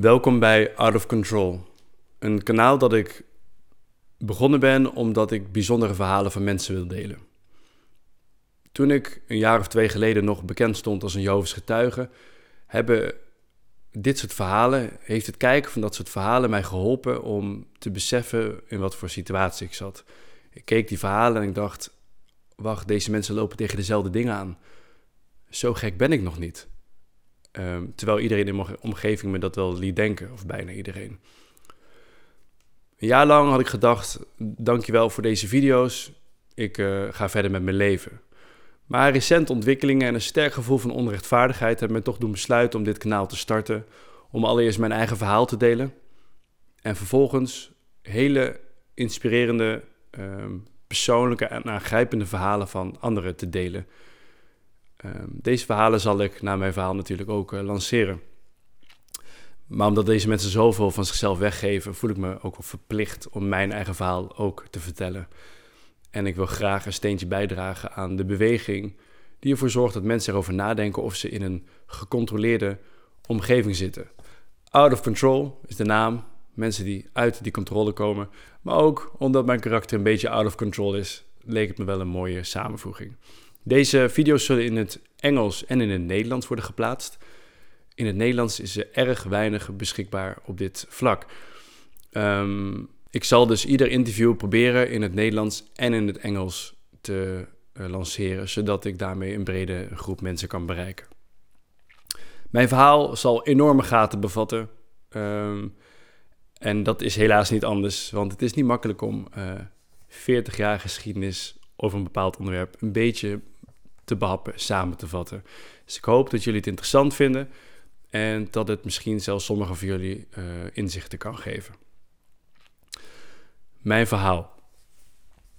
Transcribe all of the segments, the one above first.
Welkom bij Out of Control, een kanaal dat ik begonnen ben omdat ik bijzondere verhalen van mensen wil delen. Toen ik een jaar of twee geleden nog bekend stond als een Jehovens getuige, hebben dit soort verhalen, heeft het kijken van dat soort verhalen mij geholpen om te beseffen in wat voor situatie ik zat. Ik keek die verhalen en ik dacht, wacht, deze mensen lopen tegen dezelfde dingen aan. Zo gek ben ik nog niet. Ehm, terwijl iedereen in mijn omgeving me dat wel liet denken, of bijna iedereen. Een jaar lang had ik gedacht, dankjewel voor deze video's, ik uh, ga verder met mijn leven. Maar recente ontwikkelingen en een sterk gevoel van onrechtvaardigheid hebben me toch doen besluiten om dit kanaal te starten. Om allereerst mijn eigen verhaal te delen. En vervolgens hele inspirerende, ehm, persoonlijke en aangrijpende verhalen van anderen te delen. Ehm, deze verhalen zal ik na mijn verhaal natuurlijk ook uh, lanceren. Maar omdat deze mensen zoveel van zichzelf weggeven, voel ik me ook verplicht om mijn eigen verhaal ook te vertellen. En ik wil graag een steentje bijdragen aan de beweging die ervoor zorgt dat mensen erover nadenken of ze in een gecontroleerde omgeving zitten. Out of Control is de naam. Mensen die uit die controle komen. Maar ook omdat mijn karakter een beetje out of control is, leek het me wel een mooie samenvoeging. Deze video's zullen in het Engels en in het Nederlands worden geplaatst. In het Nederlands is er erg weinig beschikbaar op dit vlak. Um, ik zal dus ieder interview proberen in het Nederlands en in het Engels te uh, lanceren, zodat ik daarmee een brede groep mensen kan bereiken. Mijn verhaal zal enorme gaten bevatten. Um, en dat is helaas niet anders, want het is niet makkelijk om uh, eh, 40 jaar geschiedenis over een bepaald onderwerp een beetje te behappen, samen te vatten. Dus ik hoop dat jullie het interessant vinden en dat het misschien zelfs sommigen van jullie uh, inzichten kan geven. Mijn verhaal.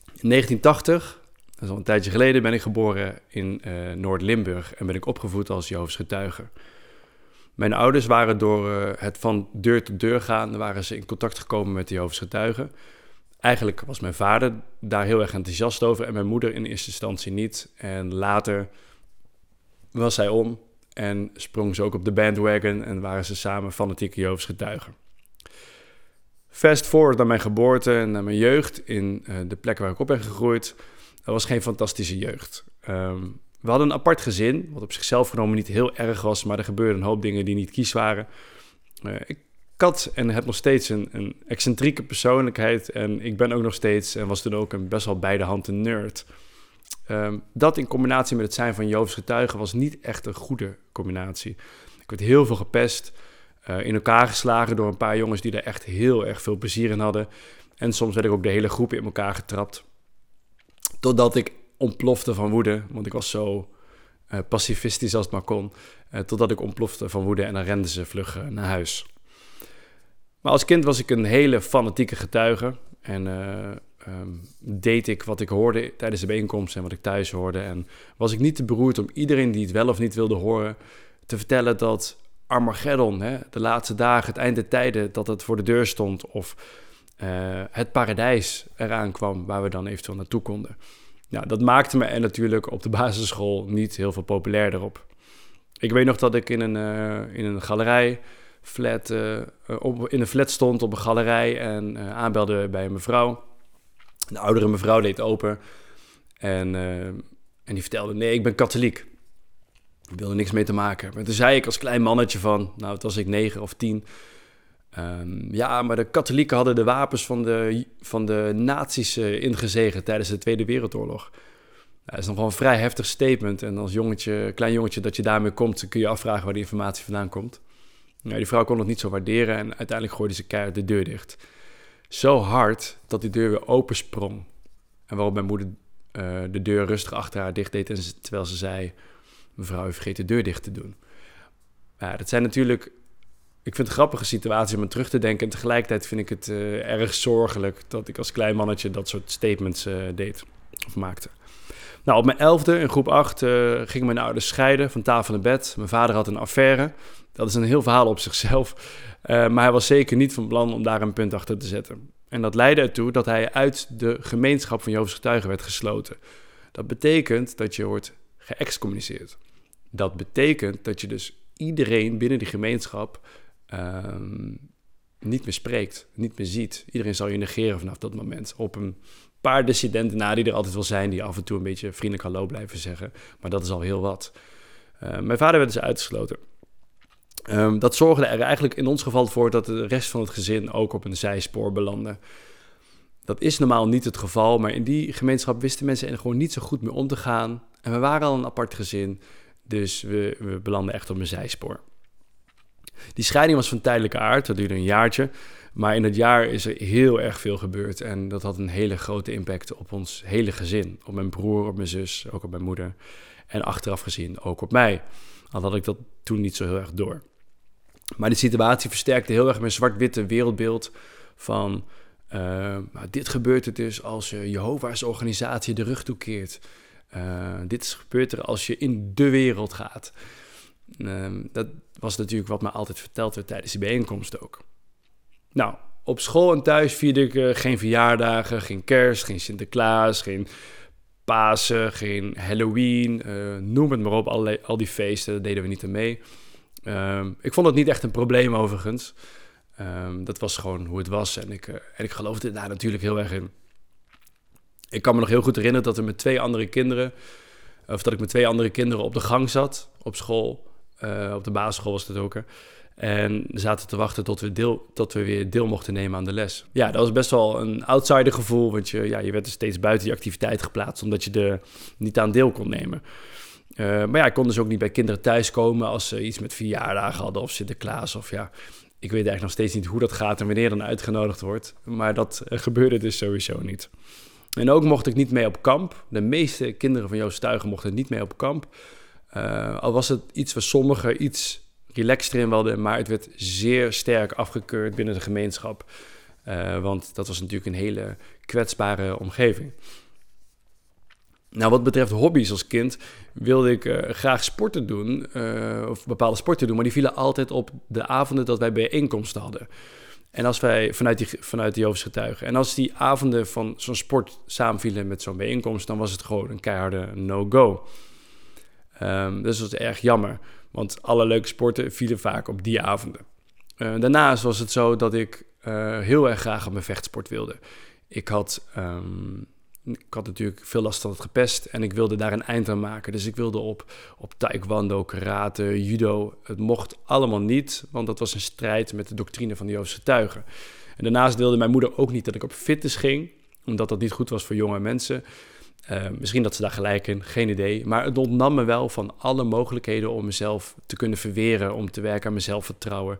In 1980, dat is al een tijdje geleden, ben ik geboren in uh, Noord-Limburg en ben ik opgevoed als Jehovens getuige. Mijn ouders waren door uh, het van deur tot deur gaan, waren ze in contact gekomen met de Jehovens getuigen. Eigenlijk was mijn vader daar heel erg enthousiast over en mijn moeder in eerste instantie niet. En later was zij om en sprong ze ook op de bandwagon en waren ze samen fanatieke Jehovens getuigen. Fast forward naar mijn geboorte en naar mijn jeugd in uh, de plek waar ik op ben gegroeid. Dat was geen fantastische jeugd. Um, we hadden een apart gezin, wat op zichzelf genomen niet heel erg was, maar er gebeurden een hoop dingen die niet kies waren. Uh, ik had en heb nog steeds een, een, excentrieke persoonlijkheid en ik ben ook nog steeds en was toen ook een best wel beide handen nerd. Um, dat in combinatie met het zijn van Joofs getuige was niet echt een goede combinatie. Ik werd heel veel gepest. Eh, in elkaar geslagen door een paar jongens die er echt heel erg veel plezier in hadden. En soms werd ik ook de hele groep in elkaar getrapt. Totdat ik ontplofte van woede, want ik was zo uh, pacifistisch als het maar kon. Uh, totdat ik ontplofte van woede en dan renden ze vlug naar huis. Maar als kind was ik een hele fanatieke getuige. En um, deed ik wat ik hoorde tijdens de bijeenkomst en wat ik thuis hoorde. En was ik niet te beroerd om iedereen die het wel of niet wilde horen te vertellen dat Armageddon, hè, de laatste dagen, het einde tijden, dat het voor de deur stond. Of uh, het paradijs eraan kwam, waar we dan eventueel naartoe konden. Nou, dat maakte me en natuurlijk op de basisschool niet heel veel populairder op. Ik weet nog dat ik in een, uh, in een galerij flat, uh, op, in een flat stond op een galerij en aanbelde bij een mevrouw. De oudere mevrouw deed open en, en die vertelde: Nee, ik ben katholiek. Ik wilde niks mee te maken. Maar toen zei ik als klein mannetje van, nou, het was ik negen of tien. Um, ja, maar de katholieken hadden de wapens van de, van de nazi's ingezegen tijdens de Tweede Wereldoorlog. Dat is nog wel een vrij heftig statement. En als jongetje, klein jongetje dat je daarmee komt, kun je afvragen waar die informatie vandaan komt. Nou, die vrouw kon het niet zo waarderen en uiteindelijk gooide ze keihard de deur dicht. Zo hard dat die deur weer opensprong. En waarop mijn moeder uh, de deur rustig achter haar dicht deed en terwijl ze zei mevrouw heeft vergeten de deur dicht te doen. Dat zijn natuurlijk, ik vind het grappige situatie om aan terug te denken. En tegelijkertijd vind ik het uh, erg zorgelijk dat ik als klein mannetje dat soort statements uh, deed of maakte. Nou, op mijn elfde, in groep 8, uh, eh, gingen mijn ouders scheiden van tafel naar bed. Mijn vader had een affaire. Dat is een heel verhaal op zichzelf. maar hij was zeker niet van plan om daar een punt achter te zetten. En dat leidde ertoe dat hij uit de gemeenschap van Joodse getuigen werd gesloten. Dat betekent dat je wordt geëxcommuniceerd. Dat betekent dat je dus iedereen binnen die gemeenschap ehm, niet meer spreekt, niet meer ziet. Iedereen zal je negeren vanaf dat moment. Op een paar dissidenten na die er altijd wel zijn, die af en toe een beetje vriendelijk hallo blijven zeggen. Maar dat is al heel wat. Uh, mijn vader werd dus uitgesloten. Um, dat zorgde er eigenlijk in ons geval voor dat de rest van het gezin ook op een zijspoor belandde. Dat is normaal niet het geval, maar in die gemeenschap wisten mensen er gewoon niet zo goed mee om te gaan. En we waren al een apart gezin, dus we, we belanden echt op een zijspoor. Die scheiding was van tijdelijke aard, dat duurde een jaartje. Maar in het jaar is er heel erg veel gebeurd. En dat had een hele grote impact op ons hele gezin. Op mijn broer, op mijn zus, ook op mijn moeder. En achteraf gezien ook op mij. Al had ik dat toen niet zo heel erg door. Maar die situatie versterkte heel erg mijn zwart-witte wereldbeeld van... Uh, dit gebeurt er dus als je Jehovah's organisatie de rug toekeert. Uh, dit gebeurt er als je in de wereld gaat. Uh, dat was natuurlijk wat me altijd verteld werd tijdens die bijeenkomst ook. Nou, op school en thuis vierde ik uh, geen verjaardagen, geen kerst, geen Sinterklaas, geen Pasen, geen Halloween, noem het maar op, al die feesten, deden we niet aan mee. Um, ik vond het niet echt een probleem overigens. Um, dat was gewoon hoe het was en ik, en ik geloofde daar natuurlijk heel erg in. Ik kan me nog heel goed herinneren dat er met twee andere kinderen, of dat ik met twee andere kinderen op de gang zat op school. Op de basisschool was het ook. En zaten te wachten tot we, deel, tot we weer deel mochten nemen aan de les. Ja, dat was best wel een outsider gevoel, want je, ja, je werd er steeds buiten die activiteit geplaatst, omdat je er niet aan deel kon nemen. Uh, maar ja, ik kon dus ook niet bij kinderen thuiskomen als ze iets met verjaardagen hadden of Sinterklaas. Of ja, ik weet eigenlijk nog steeds niet hoe dat gaat en wanneer dan uitgenodigd wordt. Maar dat uh, gebeurde dus sowieso niet. En ook mocht ik niet mee op kamp. De meeste kinderen van Joost Stuigen mochten niet mee op kamp. Uh, al was het iets waar sommigen iets relaxter in wilden, maar het werd zeer sterk afgekeurd binnen de gemeenschap. want dat was natuurlijk een hele kwetsbare omgeving. Nou, wat betreft hobby's als kind wilde ik uh, graag sporten doen, uh, of bepaalde sporten doen, maar die vielen altijd op de avonden dat wij bijeenkomsten hadden. En als wij vanuit, die, vanuit Joodse getuigen. En als die avonden van zo'n sport samenvielen met zo'n bijeenkomst, dan was het gewoon een keiharde no-go. Um, dus dat was erg jammer, want alle leuke sporten vielen vaak op die avonden. Uh, daarnaast was het zo dat ik heel erg graag op mijn vechtsport wilde. Ik had um, ik had natuurlijk veel last van het gepest en ik wilde daar een eind aan maken. Dus ik wilde op, op taekwondo, karate, judo. Het mocht allemaal niet, want dat was een strijd met de doctrine van de Joodse tuigen. En daarnaast wilde mijn moeder ook niet dat ik op fitness ging, omdat dat niet goed was voor jonge mensen. Uh, misschien dat ze daar gelijk in, geen idee. Maar het ontnam me wel van alle mogelijkheden om mezelf te kunnen verweren, om te werken aan mijn zelfvertrouwen.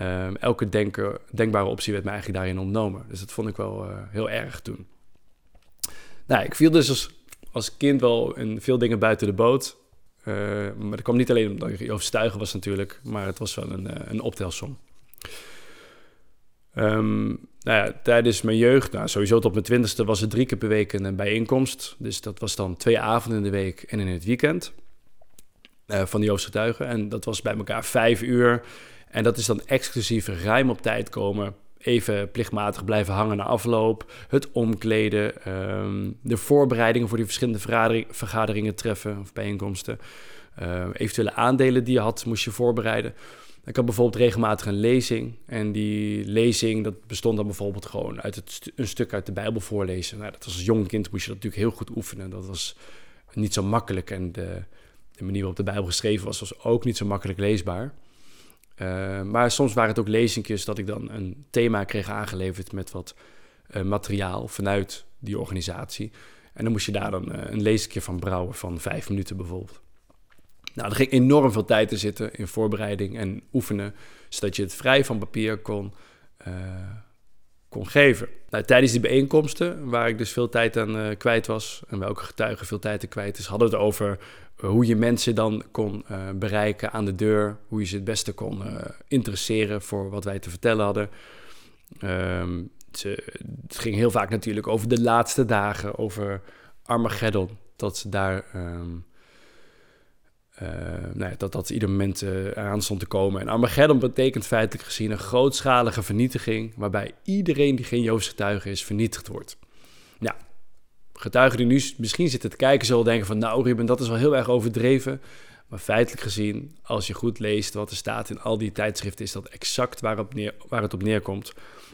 Uh, elke denken, denkbare optie werd mij eigenlijk daarin ontnomen. Dus dat vond ik wel uh, heel erg toen. Nou, ik viel dus als, als kind wel in veel dingen buiten de boot. Uh, maar dat kwam niet alleen omdat ik overstuigen was natuurlijk, maar het was wel een, een optelsom. Um, nou ja, tijdens mijn jeugd, nou, sowieso tot mijn twintigste, was het drie keer per week een bijeenkomst. Dus dat was dan twee avonden in de week en in het weekend uh, van die Joodse En dat was bij elkaar vijf uur. En dat is dan exclusief ruim op tijd komen even plichtmatig blijven hangen na afloop, het omkleden, ehm, de voorbereidingen voor die verschillende vergaderingen treffen of bijeenkomsten, uh, eventuele aandelen die je had, moest je voorbereiden. Ik had bijvoorbeeld regelmatig een lezing. En die lezing, dat bestond dan bijvoorbeeld gewoon uit het een stuk uit de Bijbel voorlezen. Nou, dat was als jong kind moest je dat natuurlijk heel goed oefenen. Dat was niet zo makkelijk. En de, de manier waarop de Bijbel geschreven was, was ook niet zo makkelijk leesbaar. Uh, maar soms waren het ook lezingjes dat ik dan een thema kreeg aangeleverd met wat uh, materiaal vanuit die organisatie. En dan moest je daar dan uh, een lezingje van brouwen van vijf minuten bijvoorbeeld. Nou, er ging enorm veel tijd te zitten in voorbereiding en oefenen, zodat je het vrij van papier kon, kon geven. Nou, tijdens die bijeenkomsten, waar ik dus veel tijd aan kwijt was en welke getuigen veel tijd te kwijt is, hadden we het over hoe je mensen dan kon bereiken aan de deur, hoe je ze het beste kon interesseren voor wat wij te vertellen hadden. Um, het, ging heel vaak natuurlijk over de laatste dagen, over Armageddon, dat ze daar um, uh, nou ja, dat dat ieder moment aan stond te komen. En Armageddon betekent feitelijk gezien een grootschalige vernietiging, waarbij iedereen die geen Joodse getuige is, vernietigd wordt. Ja, getuigen die nu misschien zitten te kijken zullen denken van... nou Ruben, dat is wel heel erg overdreven. Maar feitelijk gezien, als je goed leest wat er staat in al die tijdschriften, is dat exact waar, neer, waar het op neerkomt.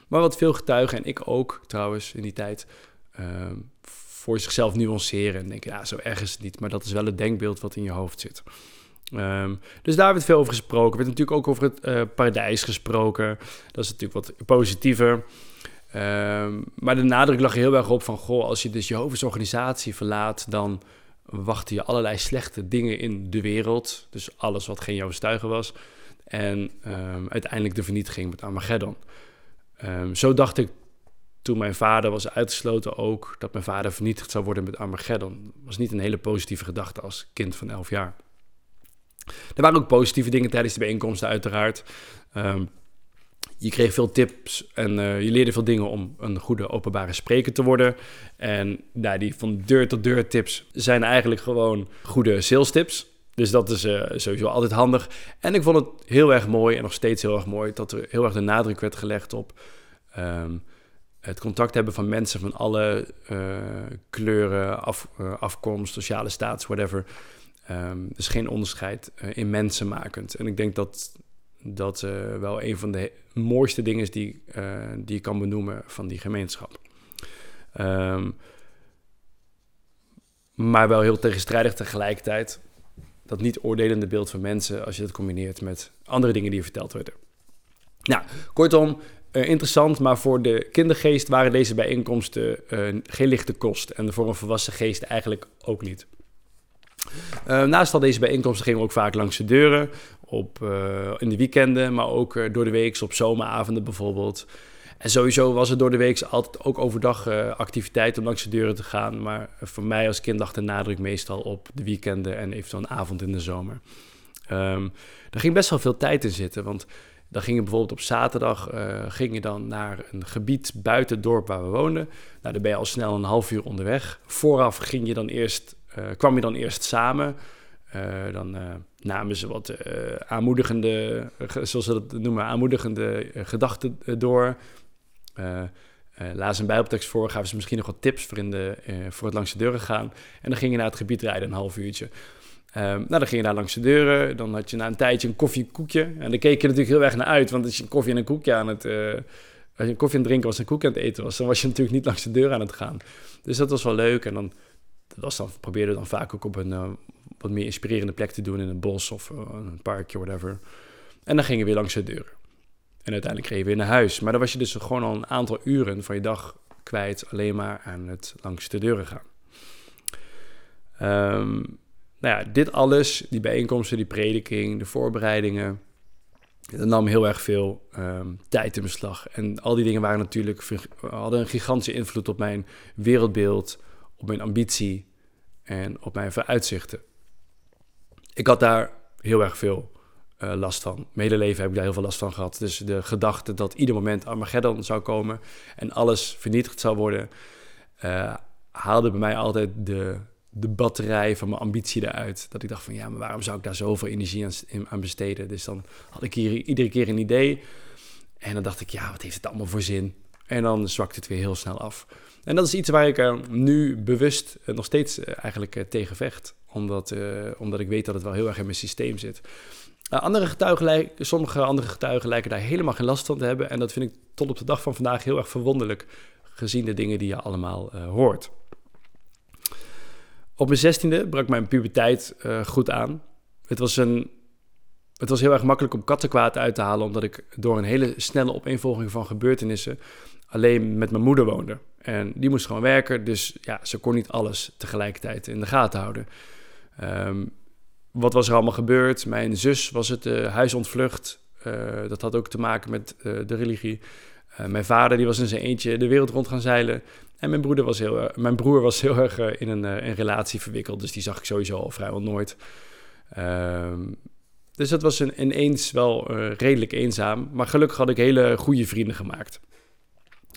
Maar wat veel getuigen, en ik ook trouwens in die tijd, ehm, voor zichzelf nuanceren. En denken, ja, zo erg is het niet. Maar dat is wel het denkbeeld wat in je hoofd zit. Ehm, dus daar werd veel over gesproken. Er werd natuurlijk ook over het uh, paradijs gesproken. Dat is natuurlijk wat positiever. Ehm, maar de nadruk lag heel erg op van... Goh, als je dus Jehovah's organisatie verlaat... dan wachten je allerlei slechte dingen in de wereld. Dus alles wat geen Jehovah's tuigen was. En um, uiteindelijk de vernietiging met Armageddon. zo dacht ik toen mijn vader was uitgesloten ook... dat mijn vader vernietigd zou worden met Armageddon. Dat was niet een hele positieve gedachte als kind van 11 jaar. Er waren ook positieve dingen tijdens de bijeenkomsten, uiteraard. Ehm, je kreeg veel tips en uh, je leerde veel dingen om een goede openbare spreker te worden. En nou, die van deur tot deur tips zijn eigenlijk gewoon goede sales tips. Dus dat is uh, sowieso altijd handig. En ik vond het heel erg mooi en nog steeds heel erg mooi dat er heel erg de nadruk werd gelegd op um, het contact hebben van mensen van alle uh, kleuren, af, afkomst, sociale status, whatever. Um, dus geen onderscheid uh, in mensen makend. En ik denk dat dat wel een van de mooiste dingen is die, die je kan benoemen van die gemeenschap. Um, maar wel heel tegenstrijdig tegelijkertijd. Dat niet oordelende beeld van mensen als je dat combineert met andere dingen die verteld werden. Nou, kortom, interessant, maar voor de kindergeest waren deze bijeenkomsten geen lichte kost. En voor een volwassen geest eigenlijk ook niet. Uh, naast al deze bijeenkomsten gingen we ook vaak langs de deuren. Op, in de weekenden, maar ook door de week, op zomeravonden bijvoorbeeld. En sowieso was er door de week altijd ook overdag activiteit om langs de deuren te gaan. Maar voor mij als kind lag de nadruk meestal op de weekenden en eventueel een avond in de zomer. Um, ehm, er ging best wel veel tijd in zitten, want dan ging je bijvoorbeeld op zaterdag uh, ging je dan naar een gebied buiten het dorp waar we woonden. Nou, dan ben je al snel een half uur onderweg. Vooraf ging je dan eerst uh, kwam je dan eerst samen. Uh, dan uh, namen ze wat aanmoedigende, zoals ze dat noemen, aanmoedigende gedachten door. lazen een bijbeltekst voor, gaven ze misschien nog wat tips voor, in de, voor het langs de deuren gaan. En dan ging je naar het gebied rijden, een half uurtje. Um, nou, dan ging je daar langs de deuren. Dan had je na een tijdje een koffiekoekje. En dan keek je natuurlijk heel erg naar uit. Want als je een koffie en een koekje aan het... Uh, als je een koffie aan het drinken was en een koekje aan het eten was... dan was je natuurlijk niet langs de deur aan het gaan. Dus dat was wel leuk. En dan dat dan, probeerde dan vaak ook op een uh, wat meer inspirerende plek te doen in een bos of uh, een parkje, whatever. En dan gingen we weer langs de deuren. En uiteindelijk kreeg je weer naar huis. Maar dan was je dus gewoon al een aantal uren van je dag kwijt alleen maar aan het langs de deuren gaan. Um, nou ja, dit alles, die bijeenkomsten, die prediking, de voorbereidingen, dat nam heel erg veel um, tijd in beslag. En al die dingen waren natuurlijk, hadden een gigantische invloed op mijn wereldbeeld, op mijn ambitie en op mijn vooruitzichten. Ik had daar heel erg veel uh, last van. Mijn hele leven heb ik daar heel veel last van gehad. Dus de gedachte dat ieder moment Armageddon zou komen en alles vernietigd zou worden, uh, haalde bij mij altijd de, de batterij van mijn ambitie eruit. Dat ik dacht van ja, maar waarom zou ik daar zoveel energie aan, aan besteden? Dus dan had ik hier iedere keer een idee. En dan dacht ik, ja, wat heeft het allemaal voor zin? En dan zwakte het weer heel snel af. En dat is iets waar ik uh, nu bewust uh, nog steeds uh, eigenlijk tegen vecht. Omdat, omdat ik weet dat het wel heel erg in mijn systeem zit. andere getuigen lijken, sommige andere getuigen lijken daar helemaal geen last van te hebben. En dat vind ik tot op de dag van vandaag heel erg verwonderlijk. Gezien de dingen die je allemaal hoort. Op mijn zestiende brak mijn puberteit goed aan. Het was een het was heel erg makkelijk om kattenkwaad uit te halen, omdat ik door een hele snelle opeenvolging van gebeurtenissen alleen met mijn moeder woonde. En die moest gewoon werken, dus ja, ze kon niet alles tegelijkertijd in de gaten houden. Um, wat was er allemaal gebeurd? Mijn zus was het uh, huis ontvlucht. Uh, dat had ook te maken met de religie. mijn vader die was in zijn eentje de wereld rond gaan zeilen. En mijn, broeder was heel, mijn broer was heel erg in een, relatie verwikkeld. Dus die zag ik sowieso al vrijwel nooit. Um, dus dat was een, ineens wel redelijk eenzaam. Maar gelukkig had ik hele goede vrienden gemaakt.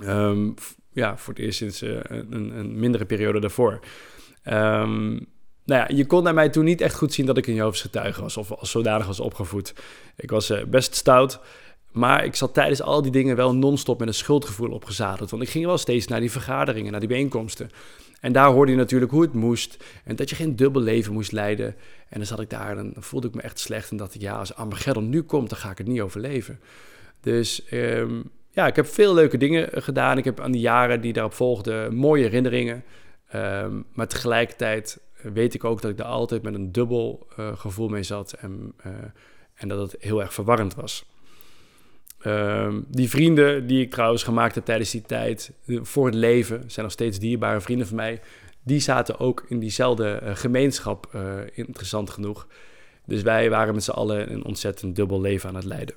Um, ja, voor het eerst sinds een, een, mindere periode daarvoor. Um, nou ja, je kon naar mij toen niet echt goed zien dat ik een Joodse getuige was of als zodanig was opgevoed. Ik was best stout, Maar ik zat tijdens al die dingen wel non-stop met een schuldgevoel opgezadeld. Want ik ging wel steeds naar die vergaderingen, naar die bijeenkomsten. En daar hoorde je natuurlijk hoe het moest. En dat je geen dubbel leven moest leiden. En dan zat ik daar en dan voelde ik me echt slecht. En dacht ik, ja, als Armageddon nu komt, dan ga ik het niet overleven. Dus ehm, ja, ik heb veel leuke dingen gedaan. Ik heb aan die jaren die daarop volgden mooie herinneringen. Um, maar tegelijkertijd weet ik ook dat ik er altijd met een dubbel uh, gevoel mee zat. En, uh, en dat het heel erg verwarrend was. Um, die vrienden die ik trouwens gemaakt heb tijdens die tijd voor het leven, zijn nog steeds dierbare vrienden van mij. Die zaten ook in diezelfde uh, gemeenschap, interessant genoeg. Dus wij waren met z'n allen een ontzettend dubbel leven aan het leiden.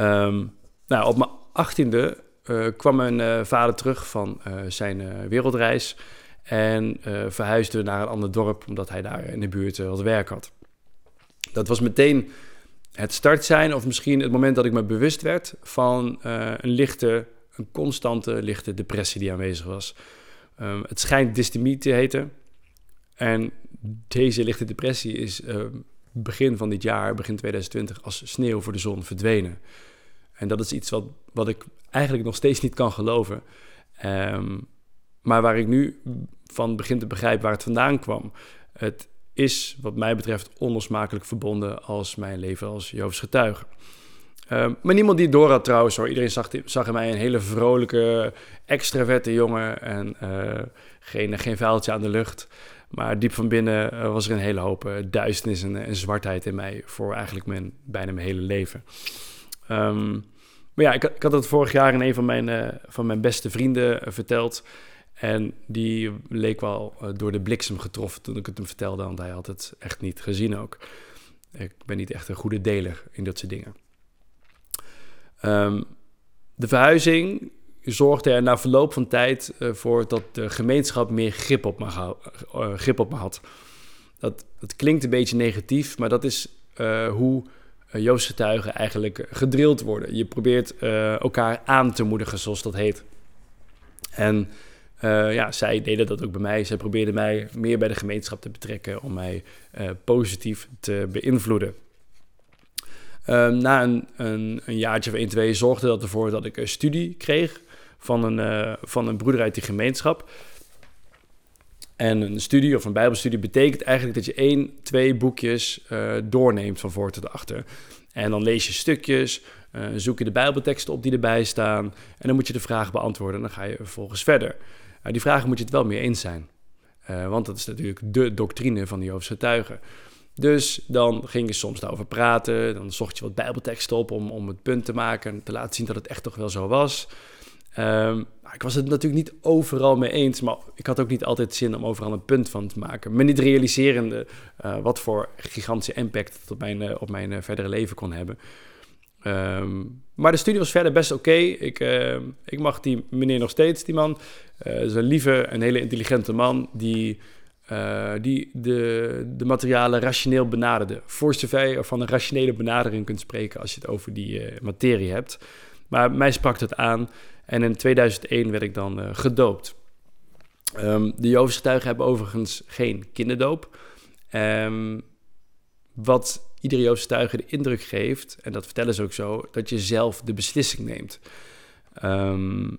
Um, nou, op mijn achttiende uh, kwam mijn vader terug van zijn wereldreis en verhuisde naar een ander dorp omdat hij daar in de buurt wat werk had. Dat was meteen het start zijn of misschien het moment dat ik me bewust werd van een lichte, een constante lichte depressie die aanwezig was. Um, het schijnt dystemie te heten en deze lichte depressie is begin van dit jaar, begin 2020, als sneeuw voor de zon verdwenen. En dat is iets wat, wat ik eigenlijk nog steeds niet kan geloven. Um, maar waar ik nu van begin te begrijpen waar het vandaan kwam. Het is wat mij betreft onlosmakelijk verbonden als mijn leven als Joofs getuige. Um, maar niemand die het door had trouwens hoor. Iedereen zag, zag in mij een hele vrolijke, extraverte jongen. En uh, geen, geen vuiltje aan de lucht. Maar diep van binnen uh, was er een hele hoop uh, duisternis en, en, zwartheid in mij. Voor eigenlijk mijn, bijna mijn hele leven. Um, maar ja, ik, ik, had het vorig jaar in een van mijn, van mijn beste vrienden verteld. En die leek wel uh, door de bliksem getroffen toen ik het hem vertelde, want hij had het echt niet gezien ook. Ik ben niet echt een goede deler in dat soort dingen. Um, de verhuizing zorgde er na verloop van tijd voor dat de gemeenschap meer grip op me, grip op had. Dat, dat klinkt een beetje negatief, maar dat is hoe Joodse getuigen eigenlijk gedrild worden. Je probeert elkaar aan te moedigen, zoals dat heet. En uh, ja, zij deden dat ook bij mij. Zij probeerden mij meer bij de gemeenschap te betrekken om mij positief te beïnvloeden. Ehm, na een, een, een, jaartje of 1, 2 zorgde dat ervoor dat ik een studie kreeg van een, van een broeder uit die gemeenschap. En een studie of een bijbelstudie betekent eigenlijk dat je één, twee boekjes doorneemt van voor tot achter. En dan lees je stukjes, zoek je de bijbelteksten op die erbij staan... en dan moet je de vragen beantwoorden en dan ga je vervolgens verder. Uh, die vragen moet je het wel mee eens zijn. want dat is natuurlijk de doctrine van de Joodse. Dus dan ging je soms daarover praten, dan zocht je wat bijbelteksten op om, om het punt te maken... en te laten zien dat het echt toch wel zo was... Um, ik was het natuurlijk niet overal mee eens, maar ik had ook niet altijd zin om overal een punt van te maken. Me niet realiserende uh, wat voor gigantische impact het op mijn, op mijn verdere leven kon hebben. Um, maar de studie was verder best oké. Ik, ehm, ik mag die meneer nog steeds, die man. Het is een lieve, een hele intelligente man die, die de, de materialen rationeel benaderde. Voor zover je van een rationele benadering kunt spreken als je het over die materie hebt. Maar mij sprak het aan. En in 2001 werd ik dan gedoopt. Um, de Joodse getuigen hebben overigens geen kinderdoop. Um, wat iedere Joodse getuige de indruk geeft, en dat vertellen ze ook zo, dat je zelf de beslissing neemt. Um,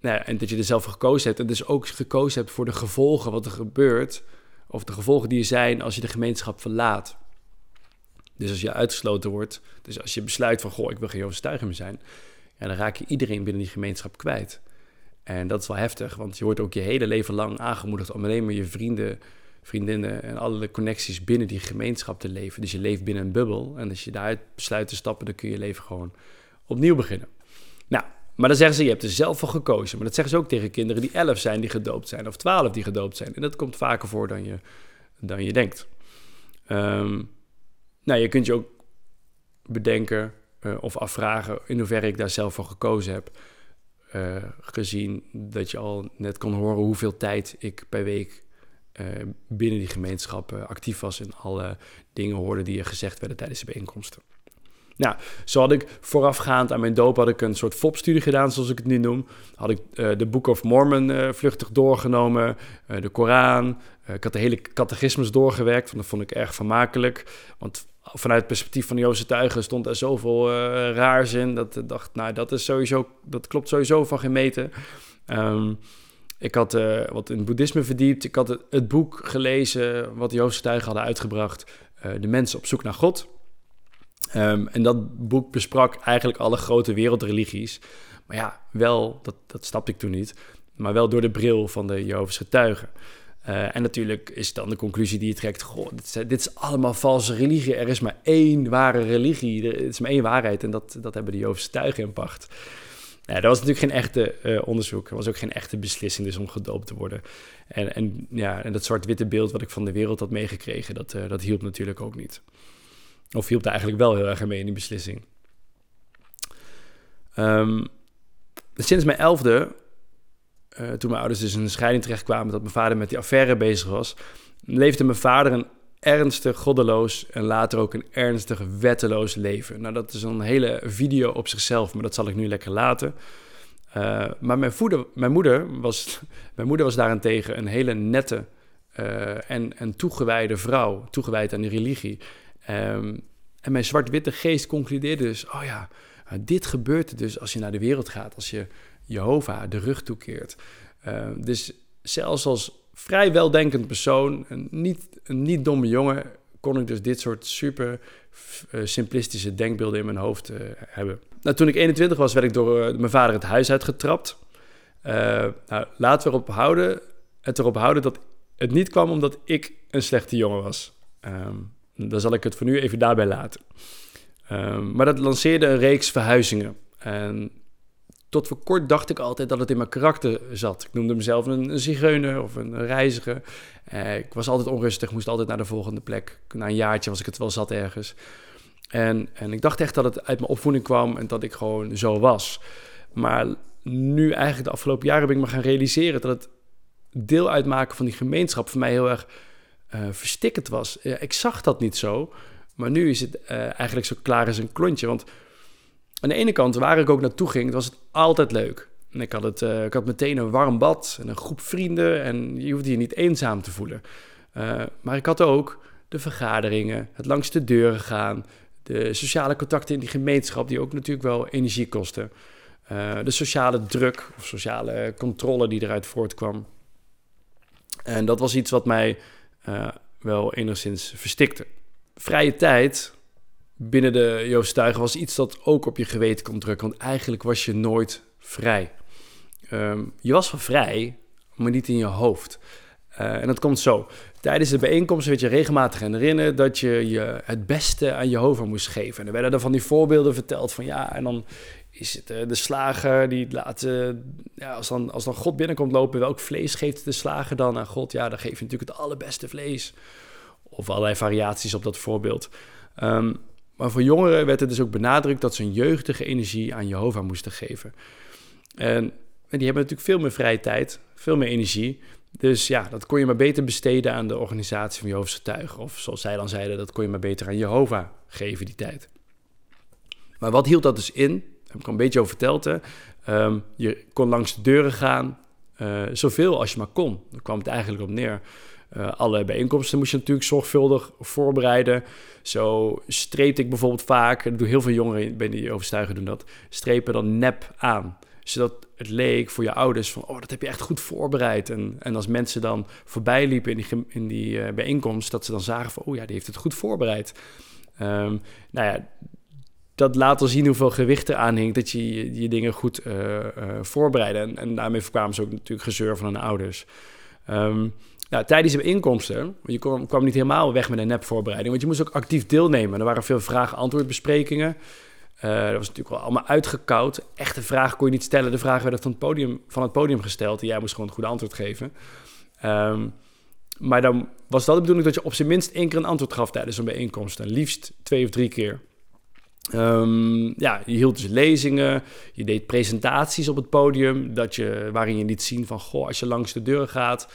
nou en dat je er zelf gekozen hebt. En dus ook gekozen hebt voor de gevolgen wat er gebeurt. Of de gevolgen die er zijn als je de gemeenschap verlaat. Dus als je uitgesloten wordt. Dus als je besluit van, goh, ik wil geen getuige meer zijn dan raak je iedereen binnen die gemeenschap kwijt. En dat is wel heftig, want je wordt ook je hele leven lang aangemoedigd om alleen maar je vrienden, vriendinnen en alle connecties binnen die gemeenschap te leven. Dus je leeft binnen een bubbel. En als je daaruit besluit te stappen, dan kun je leven gewoon opnieuw beginnen. Nou, maar dan zeggen ze, je hebt er zelf voor gekozen. Maar dat zeggen ze ook tegen kinderen die elf zijn, die gedoopt zijn, of twaalf die gedoopt zijn. En dat komt vaker voor dan je, dan je denkt. Um, nou, je kunt je ook bedenken, uh, of afvragen in hoeverre ik daar zelf voor gekozen heb. Uh, gezien dat je al net kon horen hoeveel tijd ik per week uh, binnen die gemeenschap actief was en alle dingen hoorde die er gezegd werden tijdens de bijeenkomsten. Nou, zo had ik voorafgaand aan mijn doop had ik een soort FOP-studie gedaan, zoals ik het nu noem. Had ik uh, de Book of Mormon uh, vluchtig doorgenomen, uh, de Koran. ik had de hele catechismus doorgewerkt, want dat vond ik erg vermakelijk. Want vanuit het perspectief van Joodse tuigen stond er zoveel raars in. Dat ik dacht, nou, dat, is sowieso, dat klopt sowieso van geen meter. Um, ik had wat in boeddhisme verdiept. Ik had het, boek gelezen wat Joodse tuigen hadden uitgebracht. de mensen op zoek naar God. Um, en dat boek besprak eigenlijk alle grote wereldreligies. Maar ja, wel, dat, dat snapte ik toen niet, maar wel door de bril van de Jehovah's getuigen. Uh, en natuurlijk is dan de conclusie die je trekt: goh, dit, is, dit is allemaal valse religie. Er is maar één ware religie. Er is maar één waarheid. En dat, dat hebben de Joodse getuigen in pacht. Nou, dat was natuurlijk geen echte uh, onderzoek. Er was ook geen echte beslissing dus om gedoopt te worden. En, en, ja, en dat zwart-witte beeld wat ik van de wereld had meegekregen, dat, uh, dat hielp natuurlijk ook niet. Of hielp daar eigenlijk wel heel erg mee in die beslissing. Um, sinds mijn elfde, uh, toen mijn ouders dus in een scheiding terechtkwamen... dat mijn vader met die affaire bezig was... leefde mijn vader een ernstig goddeloos en later ook een ernstig wetteloos leven. Nou, dat is een hele video op zichzelf, maar dat zal ik nu lekker laten. Uh, maar mijn, voeder, mijn, moeder was, mijn moeder was daarentegen een hele nette uh, en, en toegewijde vrouw, toegewijd aan de religie. Um, en mijn zwart-witte geest concludeerde dus: oh ja, dit gebeurt er dus als je naar de wereld gaat, als je Jehovah de rug toekeert. Uh, dus zelfs als vrij weldenkend persoon, een niet, een niet domme jongen, kon ik dus dit soort super uh, simplistische denkbeelden in mijn hoofd uh, hebben. Nou, toen ik 21 was, werd ik door mijn vader het huis uitgetrapt. nou, laten we erop houden, het erop houden dat het niet kwam omdat ik een slechte jongen was. Um, dan zal ik het voor nu even daarbij laten. Um, maar dat lanceerde een reeks verhuizingen. En tot voor kort dacht ik altijd dat het in mijn karakter zat. Ik noemde mezelf een, een zigeuner of een reiziger. Uh, ik was altijd onrustig, moest altijd naar de volgende plek. Na een jaartje was ik het wel zat ergens. En, en ik dacht echt dat het uit mijn opvoeding kwam en dat ik gewoon zo was. Maar nu eigenlijk de afgelopen jaren ben ik me gaan realiseren dat het deel uitmaken van die gemeenschap voor mij heel erg uh, verstikkend was. ik zag dat niet zo, maar nu is het uh, eigenlijk zo klaar als een klontje. Want aan de ene kant, waar ik ook naartoe ging, was het altijd leuk. En ik had, het, uh, ik had meteen een warm bad en een groep vrienden en je hoefde je niet eenzaam te voelen. maar ik had ook de vergaderingen, het langs de deuren gaan, de sociale contacten in die gemeenschap, die ook natuurlijk wel energie kosten. de sociale druk of sociale controle die eruit voortkwam. En dat was iets wat mij uh, wel enigszins verstikte. Vrije tijd binnen de Joodse tuigen was iets dat ook op je geweten kon drukken, want eigenlijk was je nooit vrij. Um, je was wel vrij, maar niet in je hoofd. Uh, en dat komt zo. Tijdens de bijeenkomsten werd je regelmatig herinneren dat je, je het beste aan Jehovah moest geven. En er werden er van die voorbeelden verteld van ja, en dan is het uh, de slager die laat, uh, ja, als, dan, als dan God binnenkomt lopen, welk vlees geeft de slager dan aan God? Ja, dan geef je natuurlijk het allerbeste vlees. Of allerlei variaties op dat voorbeeld. Um, maar voor jongeren werd het dus ook benadrukt dat ze een jeugdige energie aan Jehovah moesten geven. En, en die hebben natuurlijk veel meer vrije tijd, veel meer energie. Dus ja, dat kon je maar beter besteden aan de organisatie van Jehovah's getuigen. Of zoals zij dan zeiden, dat kon je maar beter aan Jehovah geven, die tijd. Maar wat hield dat dus in? Heb ik een beetje over verteld. Hè? Um, je kon langs de deuren gaan, uh, zoveel als je maar kon. Daar kwam het eigenlijk op neer. Uh, alle bijeenkomsten moest je natuurlijk zorgvuldig voorbereiden. Zo streepte ik bijvoorbeeld vaak, en doe heel veel jongeren bij die overstuigen doen dat, strepen dan nep aan. Zodat het leek voor je ouders van, oh, dat heb je echt goed voorbereid. En, en als mensen dan voorbij liepen in die, in die uh, bijeenkomst, dat ze dan zagen van, oh ja, die heeft het goed voorbereid. Um, nou ja, dat laat al zien hoeveel gewicht er aan dat je je, dingen goed uh, uh, voorbereiden. En, en, daarmee voorkwamen ze ook natuurlijk gezeur van hun ouders. Um, nou, tijdens de inkomsten, je kwam, kwam, niet helemaal weg met een nepvoorbereiding, want je moest ook actief deelnemen. Er waren veel vraag-antwoordbesprekingen. Uh, dat was natuurlijk wel allemaal uitgekoud. Echte vragen kon je niet stellen. De vragen werden van het podium, van het podium gesteld en jij moest gewoon een goede antwoord geven. Um, maar dan was dat de bedoeling dat je op zijn minst één keer een antwoord gaf tijdens een bijeenkomst. En liefst twee of drie keer. Um, ja, je hield dus lezingen, je deed presentaties op het podium, dat je, waarin je liet zien van, goh, als je langs de deur gaat,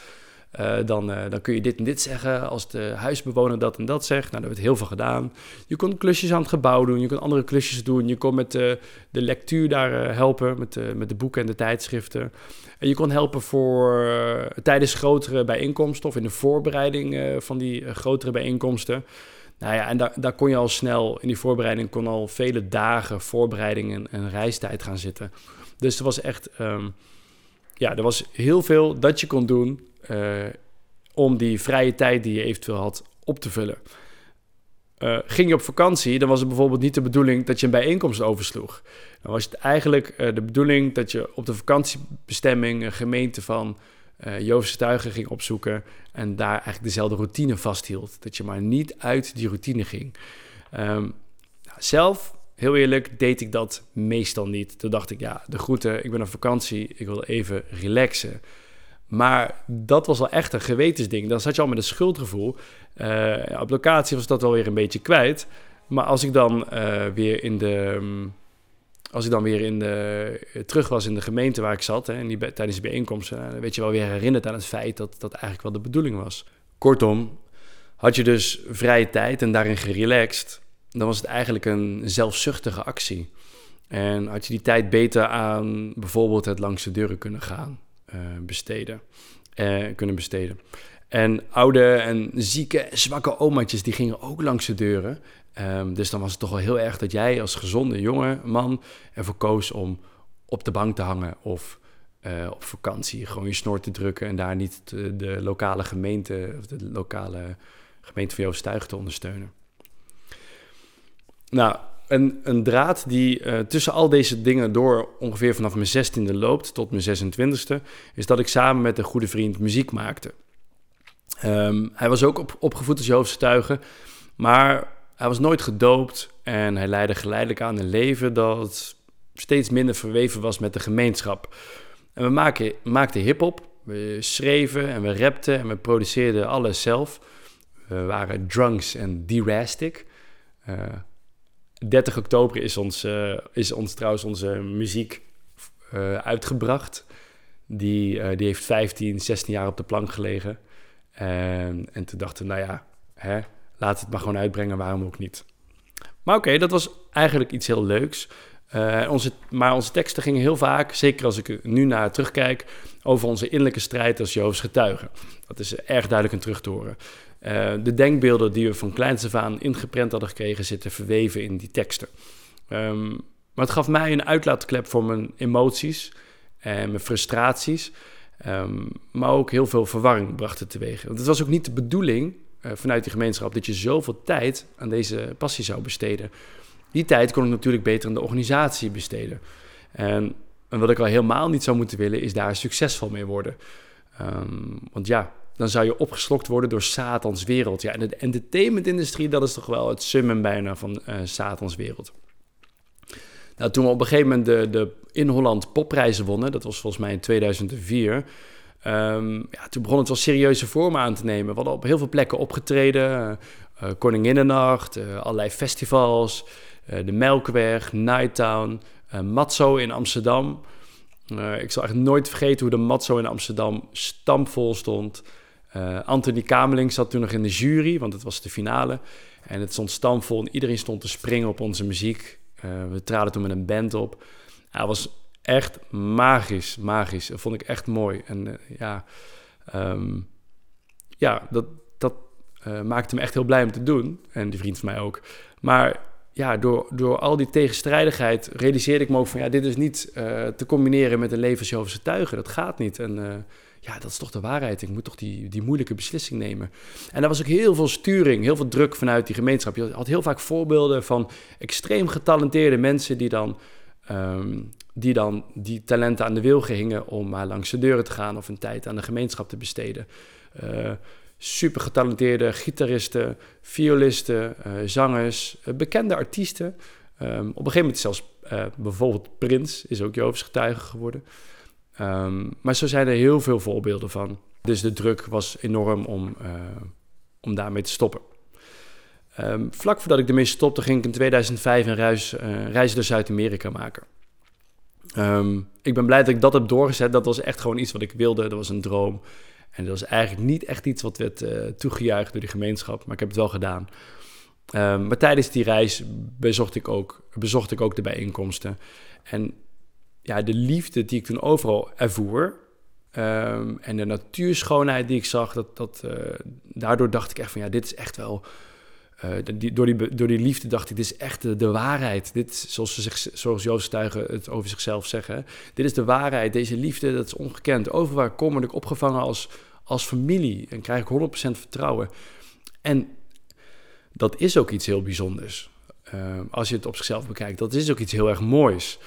Uh, dan, uh, dan kun je dit en dit zeggen als de huisbewoner dat en dat zegt. Nou, daar werd heel veel gedaan. Je kon klusjes aan het gebouw doen, je kon andere klusjes doen. Je kon met de, de lectuur daar helpen, met met de boeken en de tijdschriften. En je kon helpen voor tijdens grotere bijeenkomsten of in de voorbereiding van die grotere bijeenkomsten. Nou ja, en daar, daar kon je al snel, in die voorbereiding kon al vele dagen voorbereiding en, reistijd gaan zitten. Dus er was echt, ehm, ja, er was heel veel dat je kon doen uh, om die vrije tijd die je eventueel had op te vullen. Uh, ging je op vakantie, dan was het bijvoorbeeld niet de bedoeling dat je een bijeenkomst oversloeg. Dan was het eigenlijk uh, de bedoeling dat je op de vakantiebestemming een gemeente van uh, tuigen ging opzoeken en daar eigenlijk dezelfde routine vasthield. Dat je maar niet uit die routine ging. Um, zelf, heel eerlijk, deed ik dat meestal niet. Toen dacht ik, ja, de groeten, ik ben op vakantie, ik wil even relaxen. Maar dat was wel echt een gewetensding. Dan zat je al met een schuldgevoel. Uh, op locatie was dat wel weer een beetje kwijt. Maar als ik dan uh, weer in de... Um, als ik dan weer in de, terug was in de gemeente waar ik zat, hè, en die, tijdens de bijeenkomsten, dan weet je wel weer herinnerd aan het feit dat dat eigenlijk wel de bedoeling was. Kortom, had je dus vrije tijd en daarin gerelaxed, dan was het eigenlijk een zelfzuchtige actie. En had je die tijd beter aan bijvoorbeeld het langs de deuren kunnen gaan uh, besteden, uh, kunnen besteden. En oude en zieke, zwakke omaatjes, die gingen ook langs de deuren. Um, dus dan was het toch wel heel erg dat jij als gezonde jonge man ervoor koos om op de bank te hangen of uh, op vakantie gewoon je snor te drukken en daar niet de, lokale gemeente of de lokale gemeente van Joost te ondersteunen. Nou, een, een draad die uh, tussen al deze dingen door ongeveer vanaf mijn zestiende loopt tot mijn 26e, is dat ik samen met een goede vriend muziek maakte. Um, hij was ook op, opgevoed als Joodse maar hij was nooit gedoopt en hij leidde geleidelijk aan een leven dat steeds minder verweven was met de gemeenschap. En we maakten hip-hop, we schreven en we rapten en we produceerden alles zelf. We waren drunks en derastic. Uh, 30 oktober is ons, uh, is ons trouwens onze muziek uh, uitgebracht. Die, die heeft 15, 16 jaar op de plank gelegen. En, en toen dachten we, nou ja, hè, laat het maar gewoon uitbrengen, waarom ook niet. Maar oké, dat was eigenlijk iets heel leuks. Uh, onze, maar onze teksten gingen heel vaak, zeker als ik nu naar terugkijk, over onze innerlijke strijd als Jood's getuigen. Dat is erg duidelijk een terug te horen. Uh, de denkbeelden die we van kleins af aan ingeprent hadden gekregen, zitten verweven in die teksten. Um, maar het gaf mij een uitlaatklep voor mijn emoties en mijn frustraties. Um, maar ook heel veel verwarring bracht het teweeg. Want het was ook niet de bedoeling uh, vanuit die gemeenschap dat je zoveel tijd aan deze passie zou besteden. Die tijd kon ik natuurlijk beter aan de organisatie besteden. En, en wat ik al helemaal niet zou moeten willen, is daar succesvol mee worden. Um, want ja, dan zou je opgeslokt worden door Satans wereld. Ja, en de entertainment-industrie, dat is toch wel het summum bijna van uh, Satans wereld. Nou, toen we op een gegeven moment de, de in Holland popprijzen wonnen, dat was volgens mij in 2004, Um, ja, toen begon het wel serieuze vormen aan te nemen. We hadden op heel veel plekken opgetreden. Uh, allerlei festivals. de Melkweg, Nighttown, Matzo in Amsterdam. ik zal echt nooit vergeten hoe de Matzo in Amsterdam stampvol stond. Anthony Kameling zat toen nog in de jury, want het was de finale. En het stond stampvol en iedereen stond te springen op onze muziek. we traden toen met een band op. Hij was echt magisch, magisch. Dat vond ik echt mooi. En uh, ja, um, ja, dat, dat uh, maakte me echt heel blij om te doen. En die vriend van mij ook. Maar ja, door, door al die tegenstrijdigheid realiseerde ik me ook van... ja, dit is niet uh, te combineren met een levensjovense tuigen. Dat gaat niet. En ja, dat is toch de waarheid. Ik moet toch die, die moeilijke beslissing nemen. En daar was ook heel veel sturing, heel veel druk vanuit die gemeenschap. Je had heel vaak voorbeelden van extreem getalenteerde mensen... die dan um, die dan die talenten aan de wil gingen om maar langs de deuren te gaan of een tijd aan de gemeenschap te besteden. Uh, super getalenteerde gitaristen, violisten, uh, zangers, uh, bekende artiesten. Um, op een gegeven moment zelfs bijvoorbeeld Prins is ook Joovs getuige geworden. Um, maar zo zijn er heel veel voorbeelden van. Dus de druk was enorm om, om daarmee te stoppen. Um, vlak voordat ik ermee stopte, ging ik in 2005 een reis, reis door Zuid-Amerika maken. Um, ik ben blij dat ik dat heb doorgezet. Dat was echt gewoon iets wat ik wilde. Dat was een droom. En dat was eigenlijk niet echt iets wat werd uh, toegejuicht door de gemeenschap, maar ik heb het wel gedaan. Um, maar tijdens die reis bezocht ik, ook, bezocht ik ook de bijeenkomsten. En ja, de liefde die ik toen overal ervoer, um, en de natuurschoonheid die ik zag, dat, dat, uh, daardoor dacht ik echt van ja, dit is echt wel die, door, die, door die liefde dacht ik, dit is echt de, waarheid. Dit, zoals, ze zich, zoals Joost Tuigen het over zichzelf zeggen. Dit is de waarheid, deze liefde, dat is ongekend. Overal kom, ik opgevangen als, als familie. En krijg ik 100% vertrouwen. En dat is ook iets heel bijzonders. Uh, als je het op zichzelf bekijkt. Dat is ook iets heel erg moois.